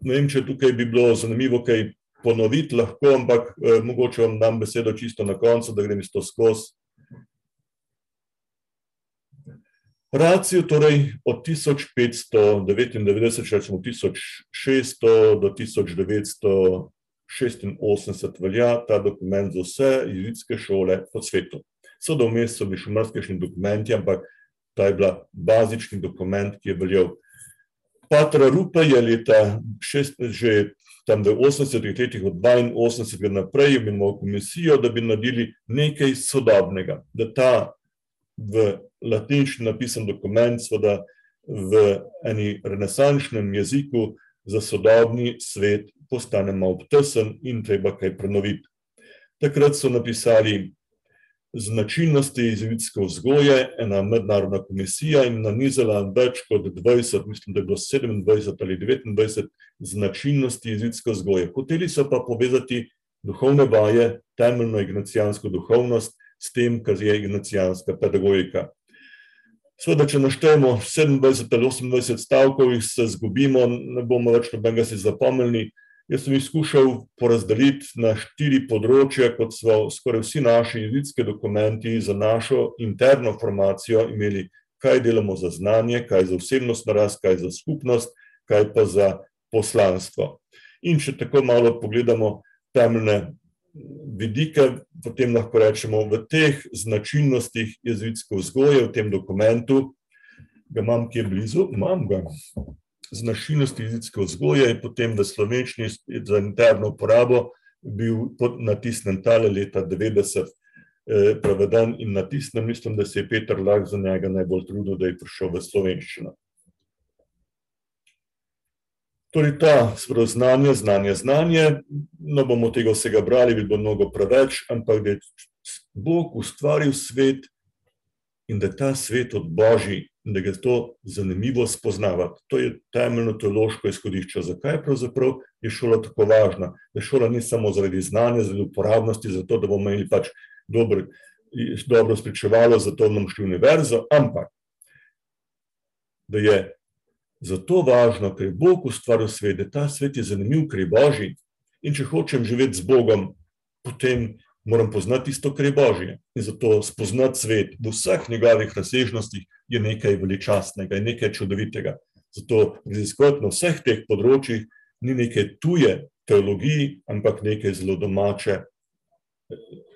ne vem, če tukaj bi bilo zanimivo kaj ponoviti lahko, ampak eh, mogoče vam dam besedo čisto na koncu, da grem isto skozi. Racijo torej od 1599, če rečemo 1600 do 1900 86 velja ta dokument za vse jezitske šole po svetu. So da vmes so bili še mrzkešni dokumenti, ampak ta je bila bazični dokument, ki je veljal. Patra Rupa je leta šest, že tam v 80-ih letih od 82 naprej imenoval komisijo, da bi naredili nekaj sodobnega, da ta v latinščini napisan dokument, seveda v eni renesančnem jeziku za sodobni svet postane malo tesen in treba kaj prenoviti. Takrat so napisali značilnosti jezikovne vzgoje, ena mednarodna komisija in nanizala več kot 20, mislim, da je bilo 27 ali 29 značilnosti jezikovne vzgoje. Hoteli so pa povezati duhovne vaje, temeljno ignacijansko duhovnost s tem, kar je ignacijanska pedagogika. Sveda, če naštejemo 27 ali 28 stavkov, jih se zgubimo, ne bomo več nobenega si zapomnili. Jaz sem jih skušal porazdeliti na štiri področja, kot so skoraj vsi naši jezikovni dokumenti za našo interno formacijo imeli, kaj delamo za znanje, kaj za osebnostno rast, kaj za skupnost, kaj pa za poslanstvo. In če tako malo pogledamo temeljne vidike, potem lahko rečemo, v teh značilnostih jezikovne vzgoje, v tem dokumentu, ga imam kje blizu, imam ga, značilnosti jezikovne vzgoje je potem v slovenščini za interno uporabo bil natisnjen tale leta devetdeset, preveden in natisnjen, mislim, da se je Peter Lah za njega najbolj trudil, da je prišel v slovenščino. Torej ta znanje, znanje, znanje, ne bomo tega vsega brali, bi bilo mnogo preveč, ampak da je Bog ustvaril svet in da je ta svet od božji in da ga to zanimivo spoznavati. To je temeljno teološko izhodišče, zakaj pravzaprav je šola tako važna. Da šola ni samo zaradi znanja, zaradi uporabnosti, zato da bomo imeli pač dober, dobro spričevalo, zato bomo šli v univerzo, ampak da je zato važno, ker je Bog ustvaril svet, da ta svet je zanimiv, ker je božji, in če hočem živeti z Bogom, potem moram poznati tisto, kar je božje. In zato spoznati svet v vseh njegovih razsežnostih je nekaj veličastnega, je nekaj čudovitega. Zato raziskovati na vseh teh področjih ni neke tuje teologije, ampak nekaj zelo domače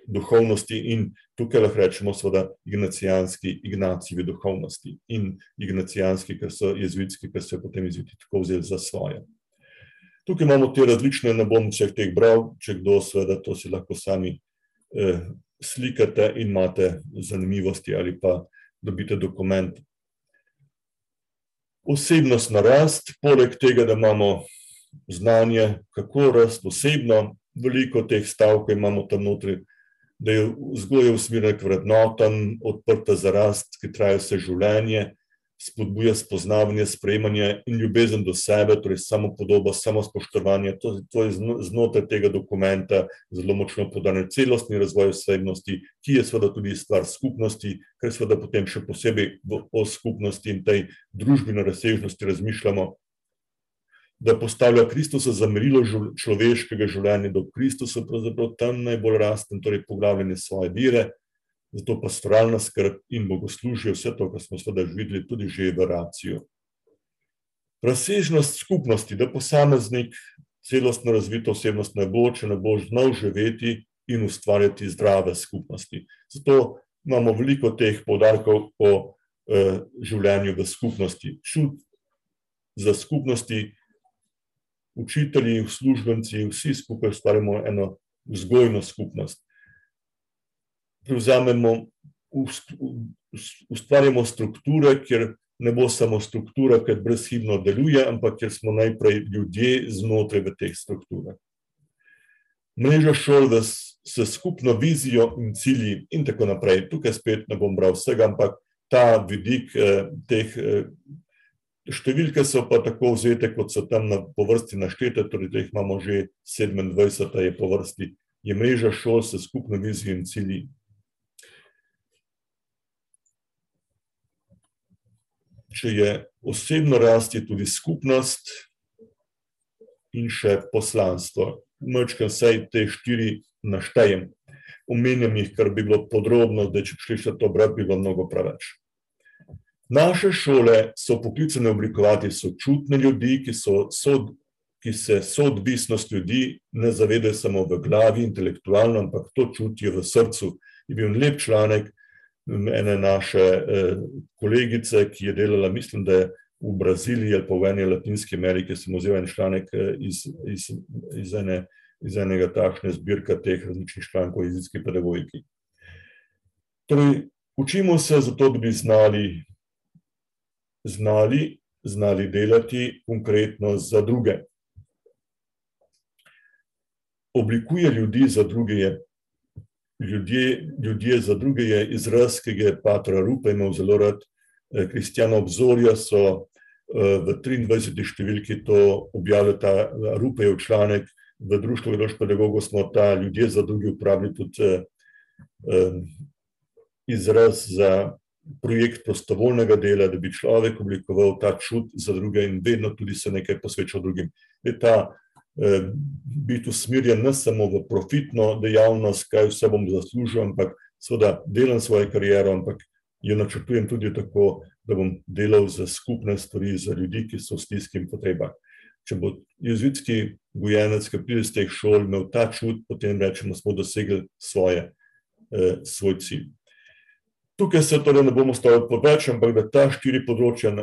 duhovnosti in tukaj lahko rečemo seveda ignacijanski, Ignacievi duhovnosti in ignacijanski, ker so jezuitski, ker so potem jezuiti tako vzeli za svoje. Tukaj imamo te različne, ne bom vseh teh bral, če kdo seveda, to si lahko sami slikate in imate zanimivosti ali pa dobite dokument. Osebnostna rast, poleg tega, da imamo znanje, kako rasti osebno, veliko teh stavkov imamo tam notri, da je vzgoja usmerjena k vrednotam, odprta za rast, ki traja vse življenje, spodbuja spoznavanje, sprejemanje in ljubezen do sebe, torej samopodoba, samospoštovanje, to, to je znotraj tega dokumenta zelo močno poudarjeno, celostni razvoj osebnosti, ki je seveda tudi stvar skupnosti, ker seveda potem še posebej o skupnosti in tej družbeni razsežnosti razmišljamo, da postavlja Kristusa za merilo človeškega življenja, da v Kristusu pravzaprav tam najbolj raste, torej poglabljanje svoje vere, zato pastoralna skrb in bogoslužje, vse to, kar smo seveda že videli, tudi že v raciju. Razsežnost skupnosti, da posameznik celostno razvito osebnost ne bo, če ne bo znal živeti in ustvarjati zdrave skupnosti. Zato imamo veliko teh poudarkov o življenju v skupnosti, čut za skupnosti, učitelji, uslužbenci, vsi skupaj ustvarjamo eno vzgojno skupnost. Prevzamemo, ustvarjamo strukture, kjer ne bo samo struktura, ker brezhibno deluje, ampak kjer smo najprej ljudje znotraj v teh strukturah. Mreža šol s skupno vizijo in cilji in tako naprej, tukaj spet ne bom bral vsega, ampak ta vidik teh, številke so pa tako vzete, kot so tam po vrsti naštete, torej da jih imamo že sedemindvajseta je po vrsti, je mreža šol s skupno vizijo in cilji. Če je osebna rast, je tudi skupnost in še poslanstvo. Majčkeno vsaj te štiri naštejem. Omenjam jih, ker bi bilo podrobno, zdaj če šli še to brat, bi bilo mnogo preveč. Naše šole so poklicane oblikovati sočutne ljudi, ki so ki se soodvisnost ljudi ne zavedajo samo v glavi, intelektualno, ampak to čutijo v srcu. Je bil lep članek ene naše kolegice, ki je delala, mislim, da je v Braziliji ali pa v eni Latinski Ameriki, sem vzel en članek iz, iz, iz ene, iz enega takšne zbirke teh različnih člankov o jezikovni pedagogiki. Torej učimo se zato, da bi znali znali, znali delati konkretno za druge. Oblikuje ljudi za druge je ljudje, ljudje za druge je izraz, ki je Patra Rupa imel zelo rad. Kristjana obzorja so v 23. številki to objavili, ta Rupejev članek, v Društvu vedoč pedagogov smo ta ljudje za druge uporabili tudi izraz za projekt prostovoljnega dela, da bi človek oblikoval ta čut za druge in vedno tudi se nekaj posvečal drugim. Je ta biti usmerjen ne samo v profitno dejavnost, kaj vse bom zaslužil, ampak seveda delam svojo kariero, ampak jo načrtujem tudi tako, da bom delal za skupne stvari, za ljudi, ki so v stiski in potrebah. Če bo jezuitski gojenec, ki pride iz teh šol, imel ta čut, potem rečemo, smo dosegli svoje, svoj cilj. Tukaj se torej ne bomo ustavili preveč, ampak da ta štiri področja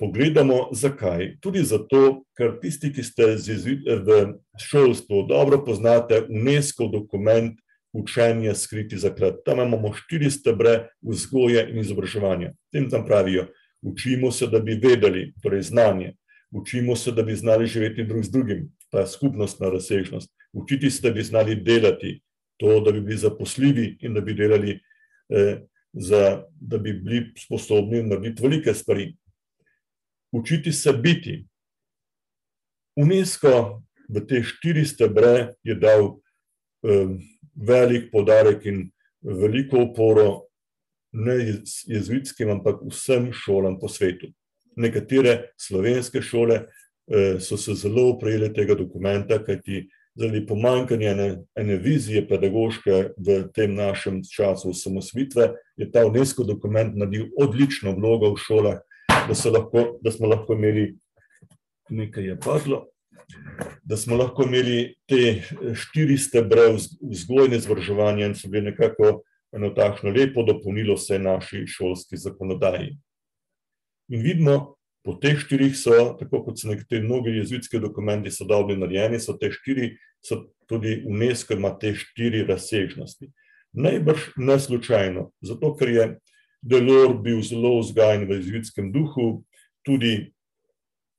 pogledamo. Zakaj? Tudi zato, ker tisti, ki ste v šolstvu, dobro poznate Unescov dokument Učenje skriti zaklad. Tam imamo štiri stebre vzgoje in izobraževanja. Potem tam pravijo: učimo se, da bi vedeli, torej znanje, učimo se, da bi znali živeti drug z drugim, ta skupnostna razsežnost, učiti se, da bi znali delati, to, da bi bili zaposljivi in da bi delali za, da bi bili sposobni narediti velike stvari. Učiti se biti. Unesco v te štiri stebre je dal velik poudarek in veliko oporo ne jezuitskim, ampak vsem šolam po svetu. Nekatere slovenske šole so se zelo oprijele tega dokumenta, kajti zaradi pomanjkanja ene, ene vizije pedagoške v tem našem času osamosvojitve je ta Unescov dokument naredil odlično vlogo v šolah, da lahko, da smo lahko imeli, nekaj je padlo, da smo lahko imeli te štiri stebre vzgoje in izobraževanja in so bili nekako eno takšno lepo dopolnilo vsej naši šolski zakonodaji. In vidimo, po teh štirih so, tako kot so nekateri mnogi jezuitski dokumenti sodobno narejeni, so te štiri, so tudi Unesco ima te štiri razsežnosti. Najbrž ne slučajno, zato ker je Delors bil zelo vzgajan v jezuitskem duhu, tudi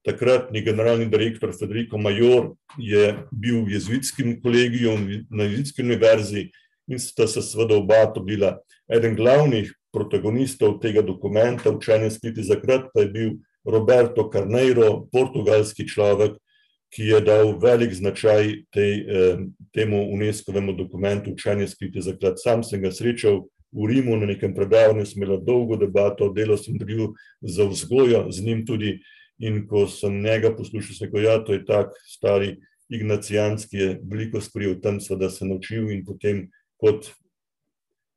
takratni generalni direktor Federico Mayor je bil v jezuitskem kolegiju na jezuitski univerzi in sta se seveda oba dobila. Eden glavnih protagonistov tega dokumenta, Učenje skriti zaklad, pa je bil Roberto Carneiro, portugalski človek, ki je dal velik značaj tej, temu Unescovemu dokumentu Učenje skriti zaklad. Sam sem ga srečal v Rimu na nekem predavanju, sva imela dolgo debato, delal sem intervju za vzgojo z njim tudi, in ko sem njega poslušal, sem rekel: "Ja, to je tak stari ignacijanec, ki je veliko o tem seveda se naučil in potem kot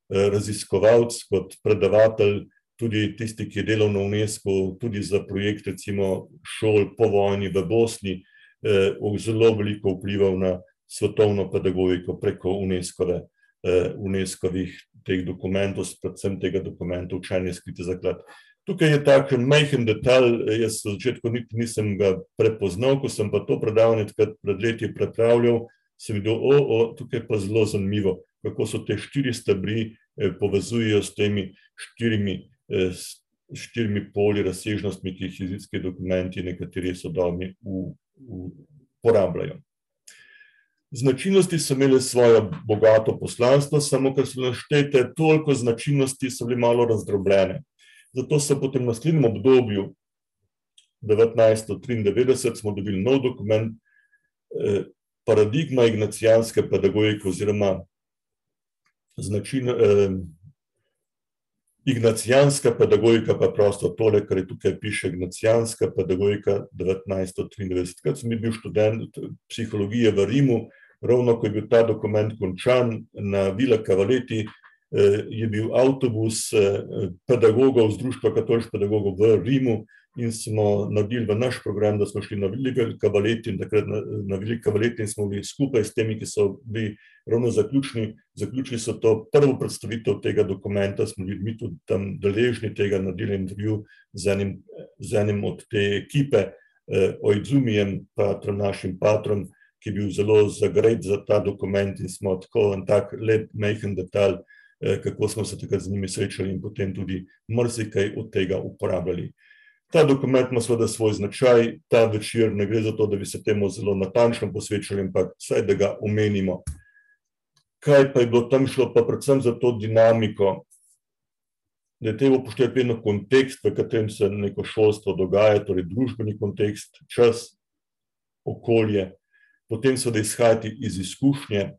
raziskovalec, kot predavatelj, tudi tisti, ki je delal na Unescu, tudi za projekt recimo šol po vojni v Bosni, zelo veliko vplival na svetovno pedagogiko preko Unescove, Unescovih teh dokumentov, predvsem tega dokumenta Učenje skriti zaklad. Tukaj je takšen majhen detajl, jaz v začetku niti nisem ga prepoznal, ko sem pa to predavanje takrat pred leti pripravljal, sem videl, tukaj je pa zelo zanimivo, kako so te štiri stebri povezujejo s temi štirimi, štirimi polji razsežnostmi, ki jih jezuitski dokumenti, nekateri sodobni uporabljajo. Značilnosti so imele svoje bogato poslanstvo, samo ker so naštete toliko značilnosti, so bile malo razdrobljene. Zato so potem v naslednjem obdobju, devetnajststo triindevetdeset, smo dobili nov dokument, Paradigma ignacijanske pedagogike oziroma Ignacijanska pedagogika pa prosto tole, kar je tukaj piše, Ignacijanska pedagogika devetnajststo triindevetdeset. Takrat sem bil študent psihologije v Rimu, ravno ko je bil ta dokument končan, na Villa Cavalleti je bil avtobus pedagogov z Društva katoliških pedagogov v Rimu in smo naredili v naš program, da smo šli na Villi Cavalleti in takrat na Villi Cavalleti in smo bili skupaj s temi, ki so bili ravno zaključni, zaključili so to prvo predstavitev tega dokumenta, smo bili mi tudi tam deležni tega, naredili intervju z enim, z enim od te ekipe, Oidzumijem, patrom, našim patrom, ki je bil zelo zagret za ta dokument in smo tako en tak lep majhen detajl, kako smo se takrat z njimi srečali in potem tudi marsikaj od tega uporabljali. Ta dokument ima seveda svoj značaj, ta večer ne gre za to, da bi se temu zelo natančno posvečali, ampak vsaj, da ga omenimo. kaj pa je bilo tam šlo, pa predvsem za to dinamiko, da je treba upoštevati vedno kontekst, v katerem se neko šolstvo dogaja, torej družbeni kontekst, čas, okolje, potem seveda izhajati iz izkušnje,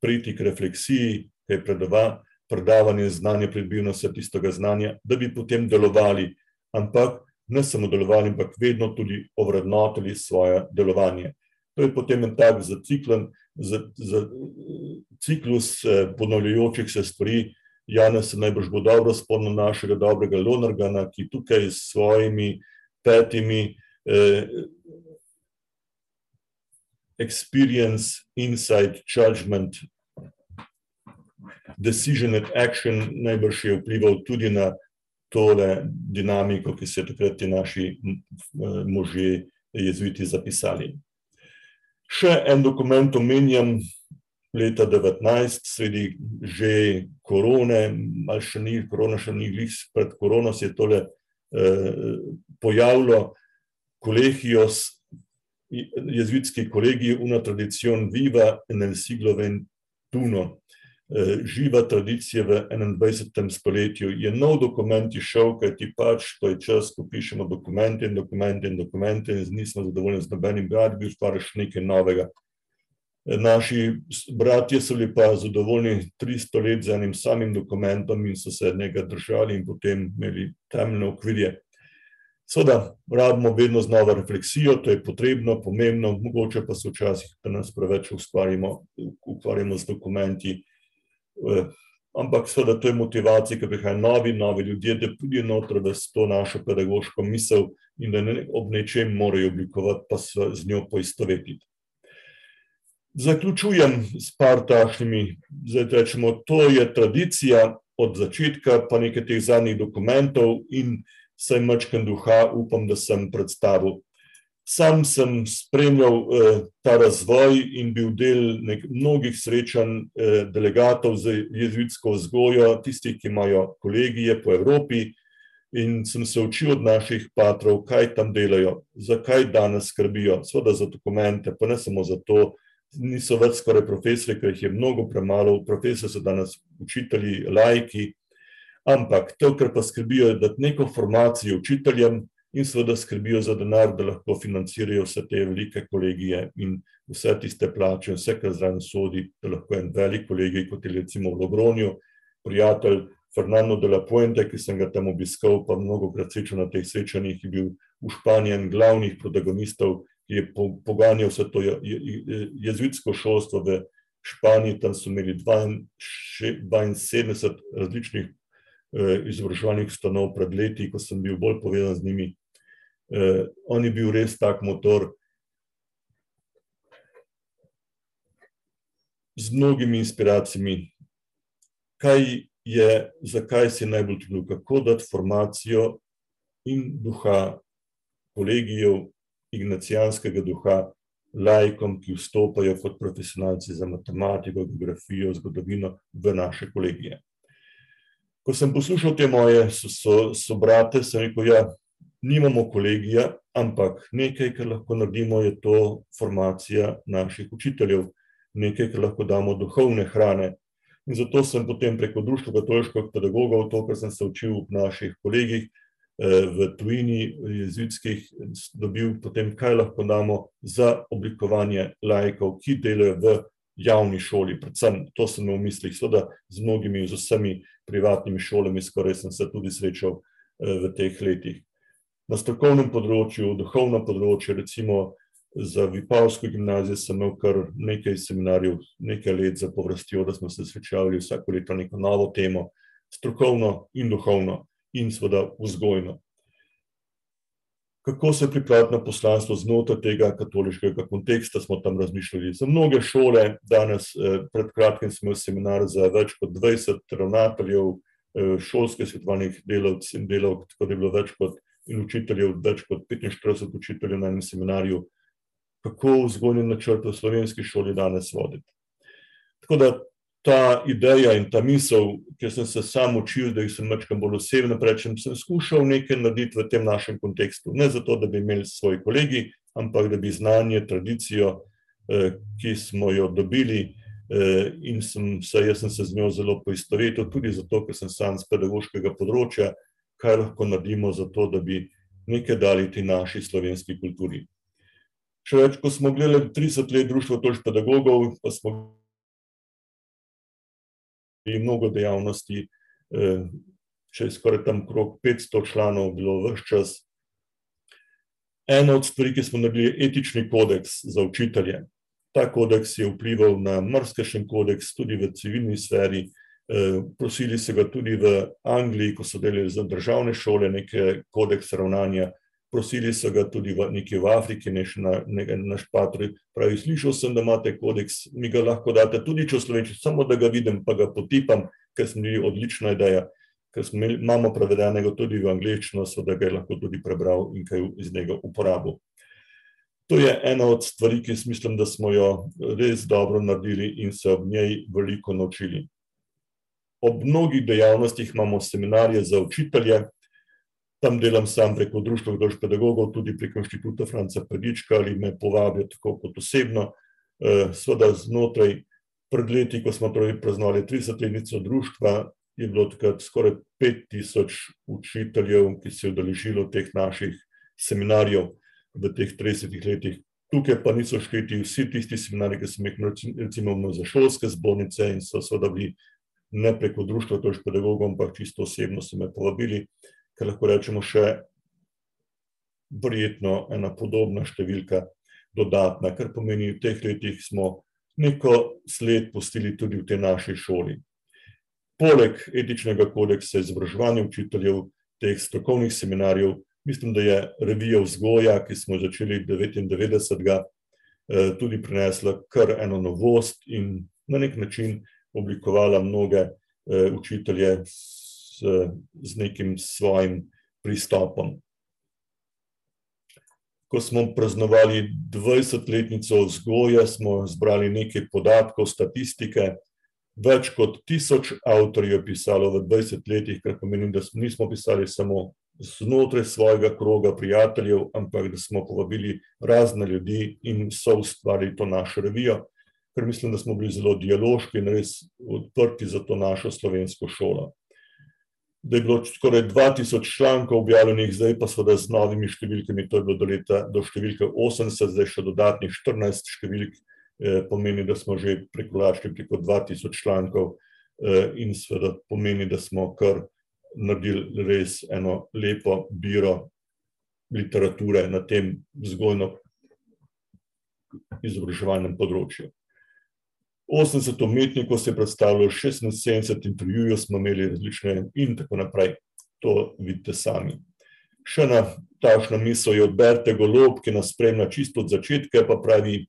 priti k refleksiji, kaj je predava, predavanje znanja, pridobivno vse tistega znanja, da bi potem delovali, ampak ne samo delovali, ampak vedno tudi ovrednotili svoje delovanje. To je potem en tak zaciklen, za, za, ciklus ponavljajočih se stvari. Janez se najbrž bo dobro spomnil našega dobrega Lonergana, ki tukaj s svojimi petimi eh, experience, insight, judgment, decision and action najbrž je vplival tudi na tole dinamiko, ki so takrat ti naši možje jezuiti zapisali. Še en dokument omenjam, leta devetnajst, sredi že korone, malo še ni, korona še ni, glih pred korono se je tole pojavilo, Colegios, jezuitski kolegij, una tradición viva en el siglo ventuno, živa tradicija v enaindvajsetem stoletju, je nov dokument izšel, kajti pač to je čas, ko pišemo dokumente in dokumente in dokumente in nismo zadovoljni z nobenim gradivom, ustvariš nekaj novega. Naši bratje so bili pa zadovoljni tristo let z enim samim dokumentom in so se njega držali in potem imeli temeljne okvirje. Seveda rabimo vedno znova refleksijo, to je potrebno, pomembno, mogoče pa se včasih pri nas preveč ukvarjamo z dokumenti, ampak seveda to je motivacija, ke prihajajo novi, novi ljudje, da pridejo noter v to našo pedagoško misel in da ob nečem morajo oblikovati pa se z njo poistovetiti. Zaključujem s par takšnimi, zdaj rečemo, to je tradicija od začetka pa nekaj teh zadnjih dokumentov in vsaj majčkeno duha upam, da sem predstavil. Sam sem spremljal ta razvoj in bil del mnogih srečanj delegatov z jezuitsko vzgojo, tistih, ki imajo kolegije po Evropi, in sem se učil od naših patrov, kaj tam delajo, zakaj danes skrbijo, seveda za dokumente, pa ne samo za to, niso več skoraj profesorji, ker jih je mnogo premalo, profesorji so danes učitelji, laiki, ampak to, kar pa skrbijo, je dati neko formacijo učiteljem in seveda skrbijo za denar, da lahko financirajo vse te velike kolegije in vse tiste plače, vse, kar zraven sodi, da lahko en velik kolegij, kot je recimo v Logrognju, prijatelj Fernando de la Puente, ki sem ga tam obiskal pa mnogokrat srečal na teh srečanjih, je bil v Španiji en glavnih protagonistov, ki je poganjal vse to jezuitsko šolstvo v Španiji, tam so imeli dvainsedemdeset različnih izobraževalnih ustanov pred leti, ko sem bil bolj povezan z njimi. On je bil res tak motor. Z mnogimi inspiracijami. Kaj je, zakaj si najbolj trudil, kako dati formacijo in duha kolegijev, ignacijanskega duha laikom, ki vstopajo kot profesionalci za matematiko, geografijo, zgodovino v naše kolegije. Ko sem poslušal te moje sobrate, sem rekel: "Ja, nimamo kolegija, ampak nekaj, kar lahko naredimo, je to formacija naših učiteljev, nekaj, kar lahko damo duhovne hrane." In zato sem potem preko Društva katoliških pedagogov, to, kar sem se učil v naših kolegijih, v tujini, jezuitskih, dobil potem, kaj lahko damo za oblikovanje laikov, ki delajo v javni šoli, predvsem to sem imel v mislih, seveda z mnogimi, z vsemi privatnimi šolami skoraj sem se tudi srečal v teh letih. Na strokovnem področju, duhovnem področju, recimo za vipavsko gimnazijo sem imel kar nekaj seminarjev, nekaj let zapovrstjo, da smo se srečevali vsako leto neko novo temo, strokovno in duhovno in seveda vzgojno. Kako se pripraviti na poslanstvo znotraj tega katoliškega konteksta, smo tam razmišljali, za mnoge šole danes, pred kratkim sem imel seminar za več kot dvajset ravnateljev, šolskih svetovalnih delavcev in delavk, tako da je bilo več kot, učiteljev, več kot petinštirideset učiteljev na enem seminarju, kako vzgojni načrt v slovenski šoli danes voditi. Tako da ta ideja in ta misel, kjer sem se sam učil, da sem majčkeno bolj osebno, rečem, sem skušal nekaj narediti v tem našem kontekstu, ne zato, da bi imeli svoj kolegij, ampak da bi znanje, tradicijo, ki smo jo dobili in sem se, jaz sem se z njo zelo poistovetil, tudi zato, ker sem sam z pedagoškega področja, kaj lahko naredimo za to, da bi nekaj dali tej naši slovenski kulturi. Še več, ko smo gledali trideset let Društvo Toš pedagogov, pa smo in mnogo dejavnosti, še skoraj tam okrog petsto članov bilo ves čas. Ena od stvari, ki smo naredili, etični kodeks za učitelje. Ta kodeks je vplival na marsikakšen kodeks tudi v civilni sferi, prosili so ga tudi v Angliji, ko so delali za državne šole neke kodekse ravnanja, prosili so ga tudi v nekje v Afriki, naš pater pravi: "Slišal sem, da imate kodeks, mi ga lahko daste tudi v slovenščini, samo da ga vidim pa ga potipam." Ker se mi zdi odlična ideja, ker smo imamo prevedenega tudi v angleščino, seveda ga je lahko tudi prebral in kaj iz njega uporabil. To je ena od stvari, ki mislim, da smo jo res dobro naredili in se ob njej veliko naučili. Ob mnogih dejavnostih imamo seminarje za učitelje, tam delam sam preko Društva Toš pedagogov, tudi preko Inštituta Franca Predička ali me povabijo tako kot osebno. seveda znotraj, pred leti, ko smo torej praznovali tridesetletnico društva, je bilo takrat skoraj pet tisoč učiteljev, ki se je udeležilo teh naših seminarjev v teh tridesetih letih. Tukaj pa niso šteti vsi tisti seminarji, ki smo jih recimo imeli za šolske zbornice in so seveda bili ne preko Društva Toš pedagogov, ampak čisto osebno so me povabili, kar lahko rečemo še verjetno ena podobna številka dodatna, kar pomeni, v teh letih smo neko sled pustili tudi v tej naši šoli. Poleg etičnega kodeksa izobraževanja učiteljev, teh strokovnih seminarjev, mislim, da je revija Vzgoja, ki smo jo začeli devetindevetdesetega, tudi prinesla kar eno novost in na neki način oblikovala mnoge, učitelje z, z nekim svojim pristopom. Ko smo praznovali dvajsetletnico vzgoje, smo zbrali nekaj podatkov, statistike, več kot tisoč avtorjev je pisalo v dvajsetih letih, kar pomeni, da nismo pisali samo znotraj svojega kroga prijateljev, ampak da smo povabili razne ljudi in soustvarili to našo revijo, ker mislim, da smo bili zelo dialoški in res odprti za to našo slovensko šolo. Da je bilo skoraj dva tisoč člankov objavljenih, zdaj pa seveda z novimi številkami, to je bilo do leta, do številke osemdeset, zdaj še dodatnih štirinajst številk, pomeni, da smo že prekoračili preko dva tisoč člankov, in seveda pomeni, da smo kar naredili res eno lepo zbiro literature na tem vzgojno-izobraževalnem področju. Osemdeset umetnikov se je predstavilo, šestinsedemdeset intervjujev smo imeli različne in tako naprej. To vidite sami. Še ena takšna misel je od Berte Golob, ki nas spremlja čisto od začetka, pa pravi: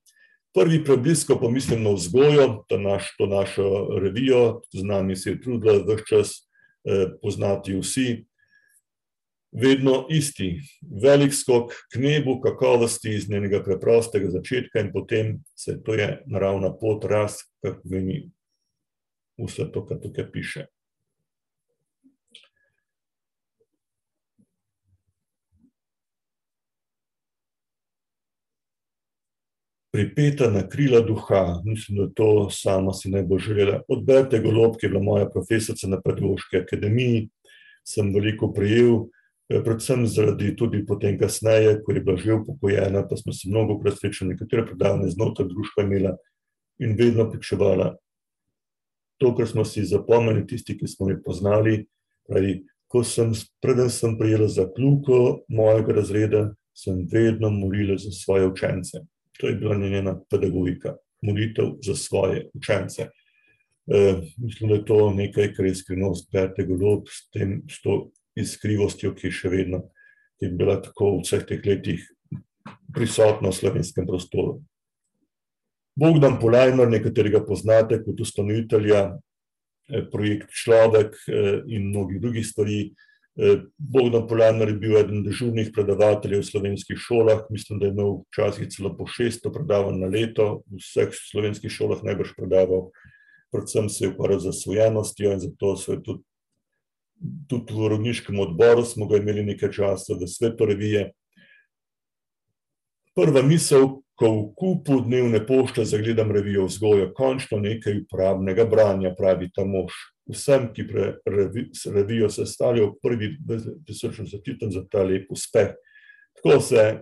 "Prvi preblisk, ko pomislim na vzgojo, ta naš, to našo revijo, z nami se je trudila ves čas, poznati vsi, vedno isti, velik skok k nebu kakovosti iz njenega preprostega začetka in potem vse to je naravna pot, rast, kar pomeni vse to, kar tukaj piše." Pripeta na krila duha, mislim, da to sama si ne bi želela. Od Berte Golob, ki je bila moja profesorica na Pedagoški akademiji, sem veliko prejel, predvsem zaradi tudi potem kasneje, ko je bila že upokojena, pa smo se mnogokrat srečali, nekatera predavanja znotraj društva imela, in vedno pričevala: "To, kar smo si zapomnili, tisti, ki smo me poznali, pravi: ko sem, preden sem prejela za kljuko mojega razreda, sem vedno molila za svoje učence." To je bila njena pedagogika, molitev za svoje učence. mislim, da je to nekaj, kar je skrivnost Berte Golob, s tem, s to iskrivostjo, ki je še vedno, je bila tako v vseh teh letih prisotna v slovenskem prostoru. Bogdan Polajnar, nekateri ga poznate kot ustanovitelja, projekt Človek, in mnogih drugih stvari. Bogdan Polajnar je bil eden dežurnih predavateljev v slovenskih šolah, mislim, da je imel včasih celo po šeststo predavanj na leto, v vseh slovenskih šolah najbrž predaval. Predvsem se je ukvarjal z zasvojenostjo in zato se je tudi tudi v uredniškem odboru smo ga imeli nekaj časa, v svetu revije. Prva misel, ko v kupu dnevne pošte zagledam revijo vzgojo, končno nekaj uporabnega branja, pravi ta mož. Vsem, ki revijo sestavljajo prvi tisoč četrtem za ta lep uspeh. Tako se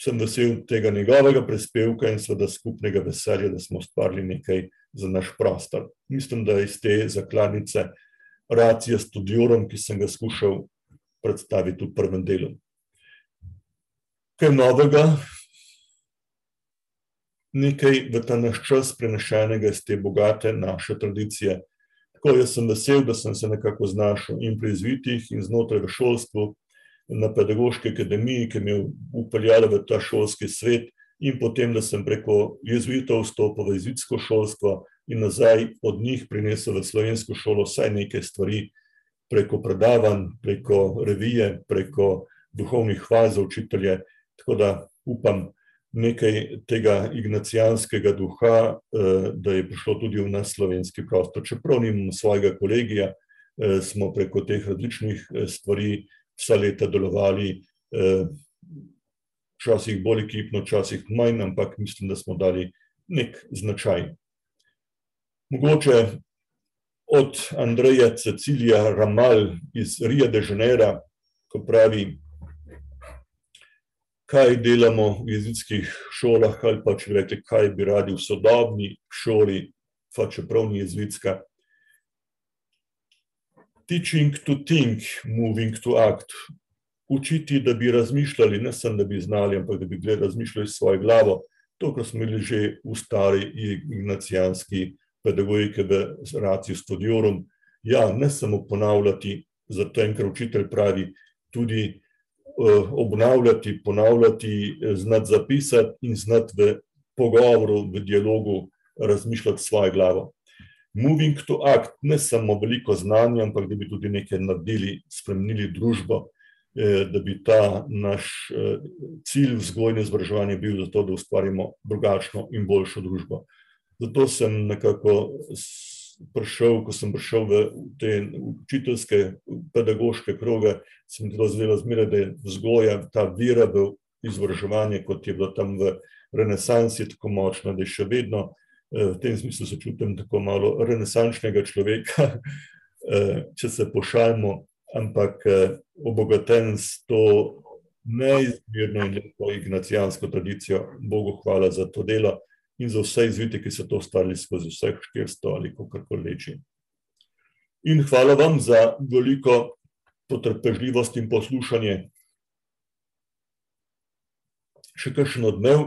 sem vesel tega njegovega prispevka in seveda skupnega veselja, da smo ustvarili nekaj za naš prostor. Mislim, da iz te zakladnice Racija studiorum, ki sem ga skušal predstaviti v prvem delu. Kaj novega, nekaj v ta naš čas prenešenega iz te bogate naše tradicije. Tako jaz sem vesel, da sem se nekako znašel in pri izvitih in znotraj v šolstvu, na pedagoški akademiji, ki me je vpeljala v ta šolski svet, in potem, da sem preko jezuitov vstopil v izvitsko šolstvo in nazaj od njih prinesel v slovensko šolo vsaj nekaj stvari preko predavanj, preko revije, preko duhovnih vaj za učitelje, tako da upam nekaj tega ignacijanskega duha, da je prišlo tudi v naš slovenski prostor, čeprav nimam svojega kolegija, smo preko teh različnih stvari vsa leta delovali, včasih bolj ekipno, včasih manj, ampak mislim, da smo dali neki značaj. Mogoče od Andreja Cecilija Ramal iz Ria de Janeira, ko pravi: "Kaj delamo v jezuitskih šolah ali pa, če rekli, kaj bi radi v sodobni šoli, pa čeprav ni jezuitska. Teaching to think, moving to act." Učiti, da bi razmišljali, ne samo, da bi znali, ampak da bi razmišljali s svojo glavo. To, kar smo imeli že v stari ignacijanski pedagogiki v Ratio studiorum. Ja, ne samo ponavljati, zato ker učitelj pravi, tudi obnavljati, ponavljati, znati zapisati in znati v pogovoru, v dialogu razmišljati svojo glavo. Moving to act, ne samo veliko znanja, ampak da bi tudi nekaj naredili, spremenili družbo, da bi ta naš cilj vzgojno-izobraževanja bil zato, da ustvarimo drugačno in boljšo družbo. Zato sem nekako prišel, ko sem prišel v te učiteljske, pedagoške kroge, se mi je zdelo zmeraj, da je vzgoja, ta vera v izobraževanje, kot je bilo tam v renesansi tako močna, da je še vedno, v tem smislu se čutim tako malo renesančnega človeka, (laughs) če se pošalimo, ampak obogaten s to neizmerno in lepo ignacijansko tradicijo, bogu hvala za to delo in za vse izvite, ki so to ustvarili skozi vseh štiristo ali kakorkoli leči. In hvala vam za veliko potrpežljivost in poslušanje. Še kakšen odmev.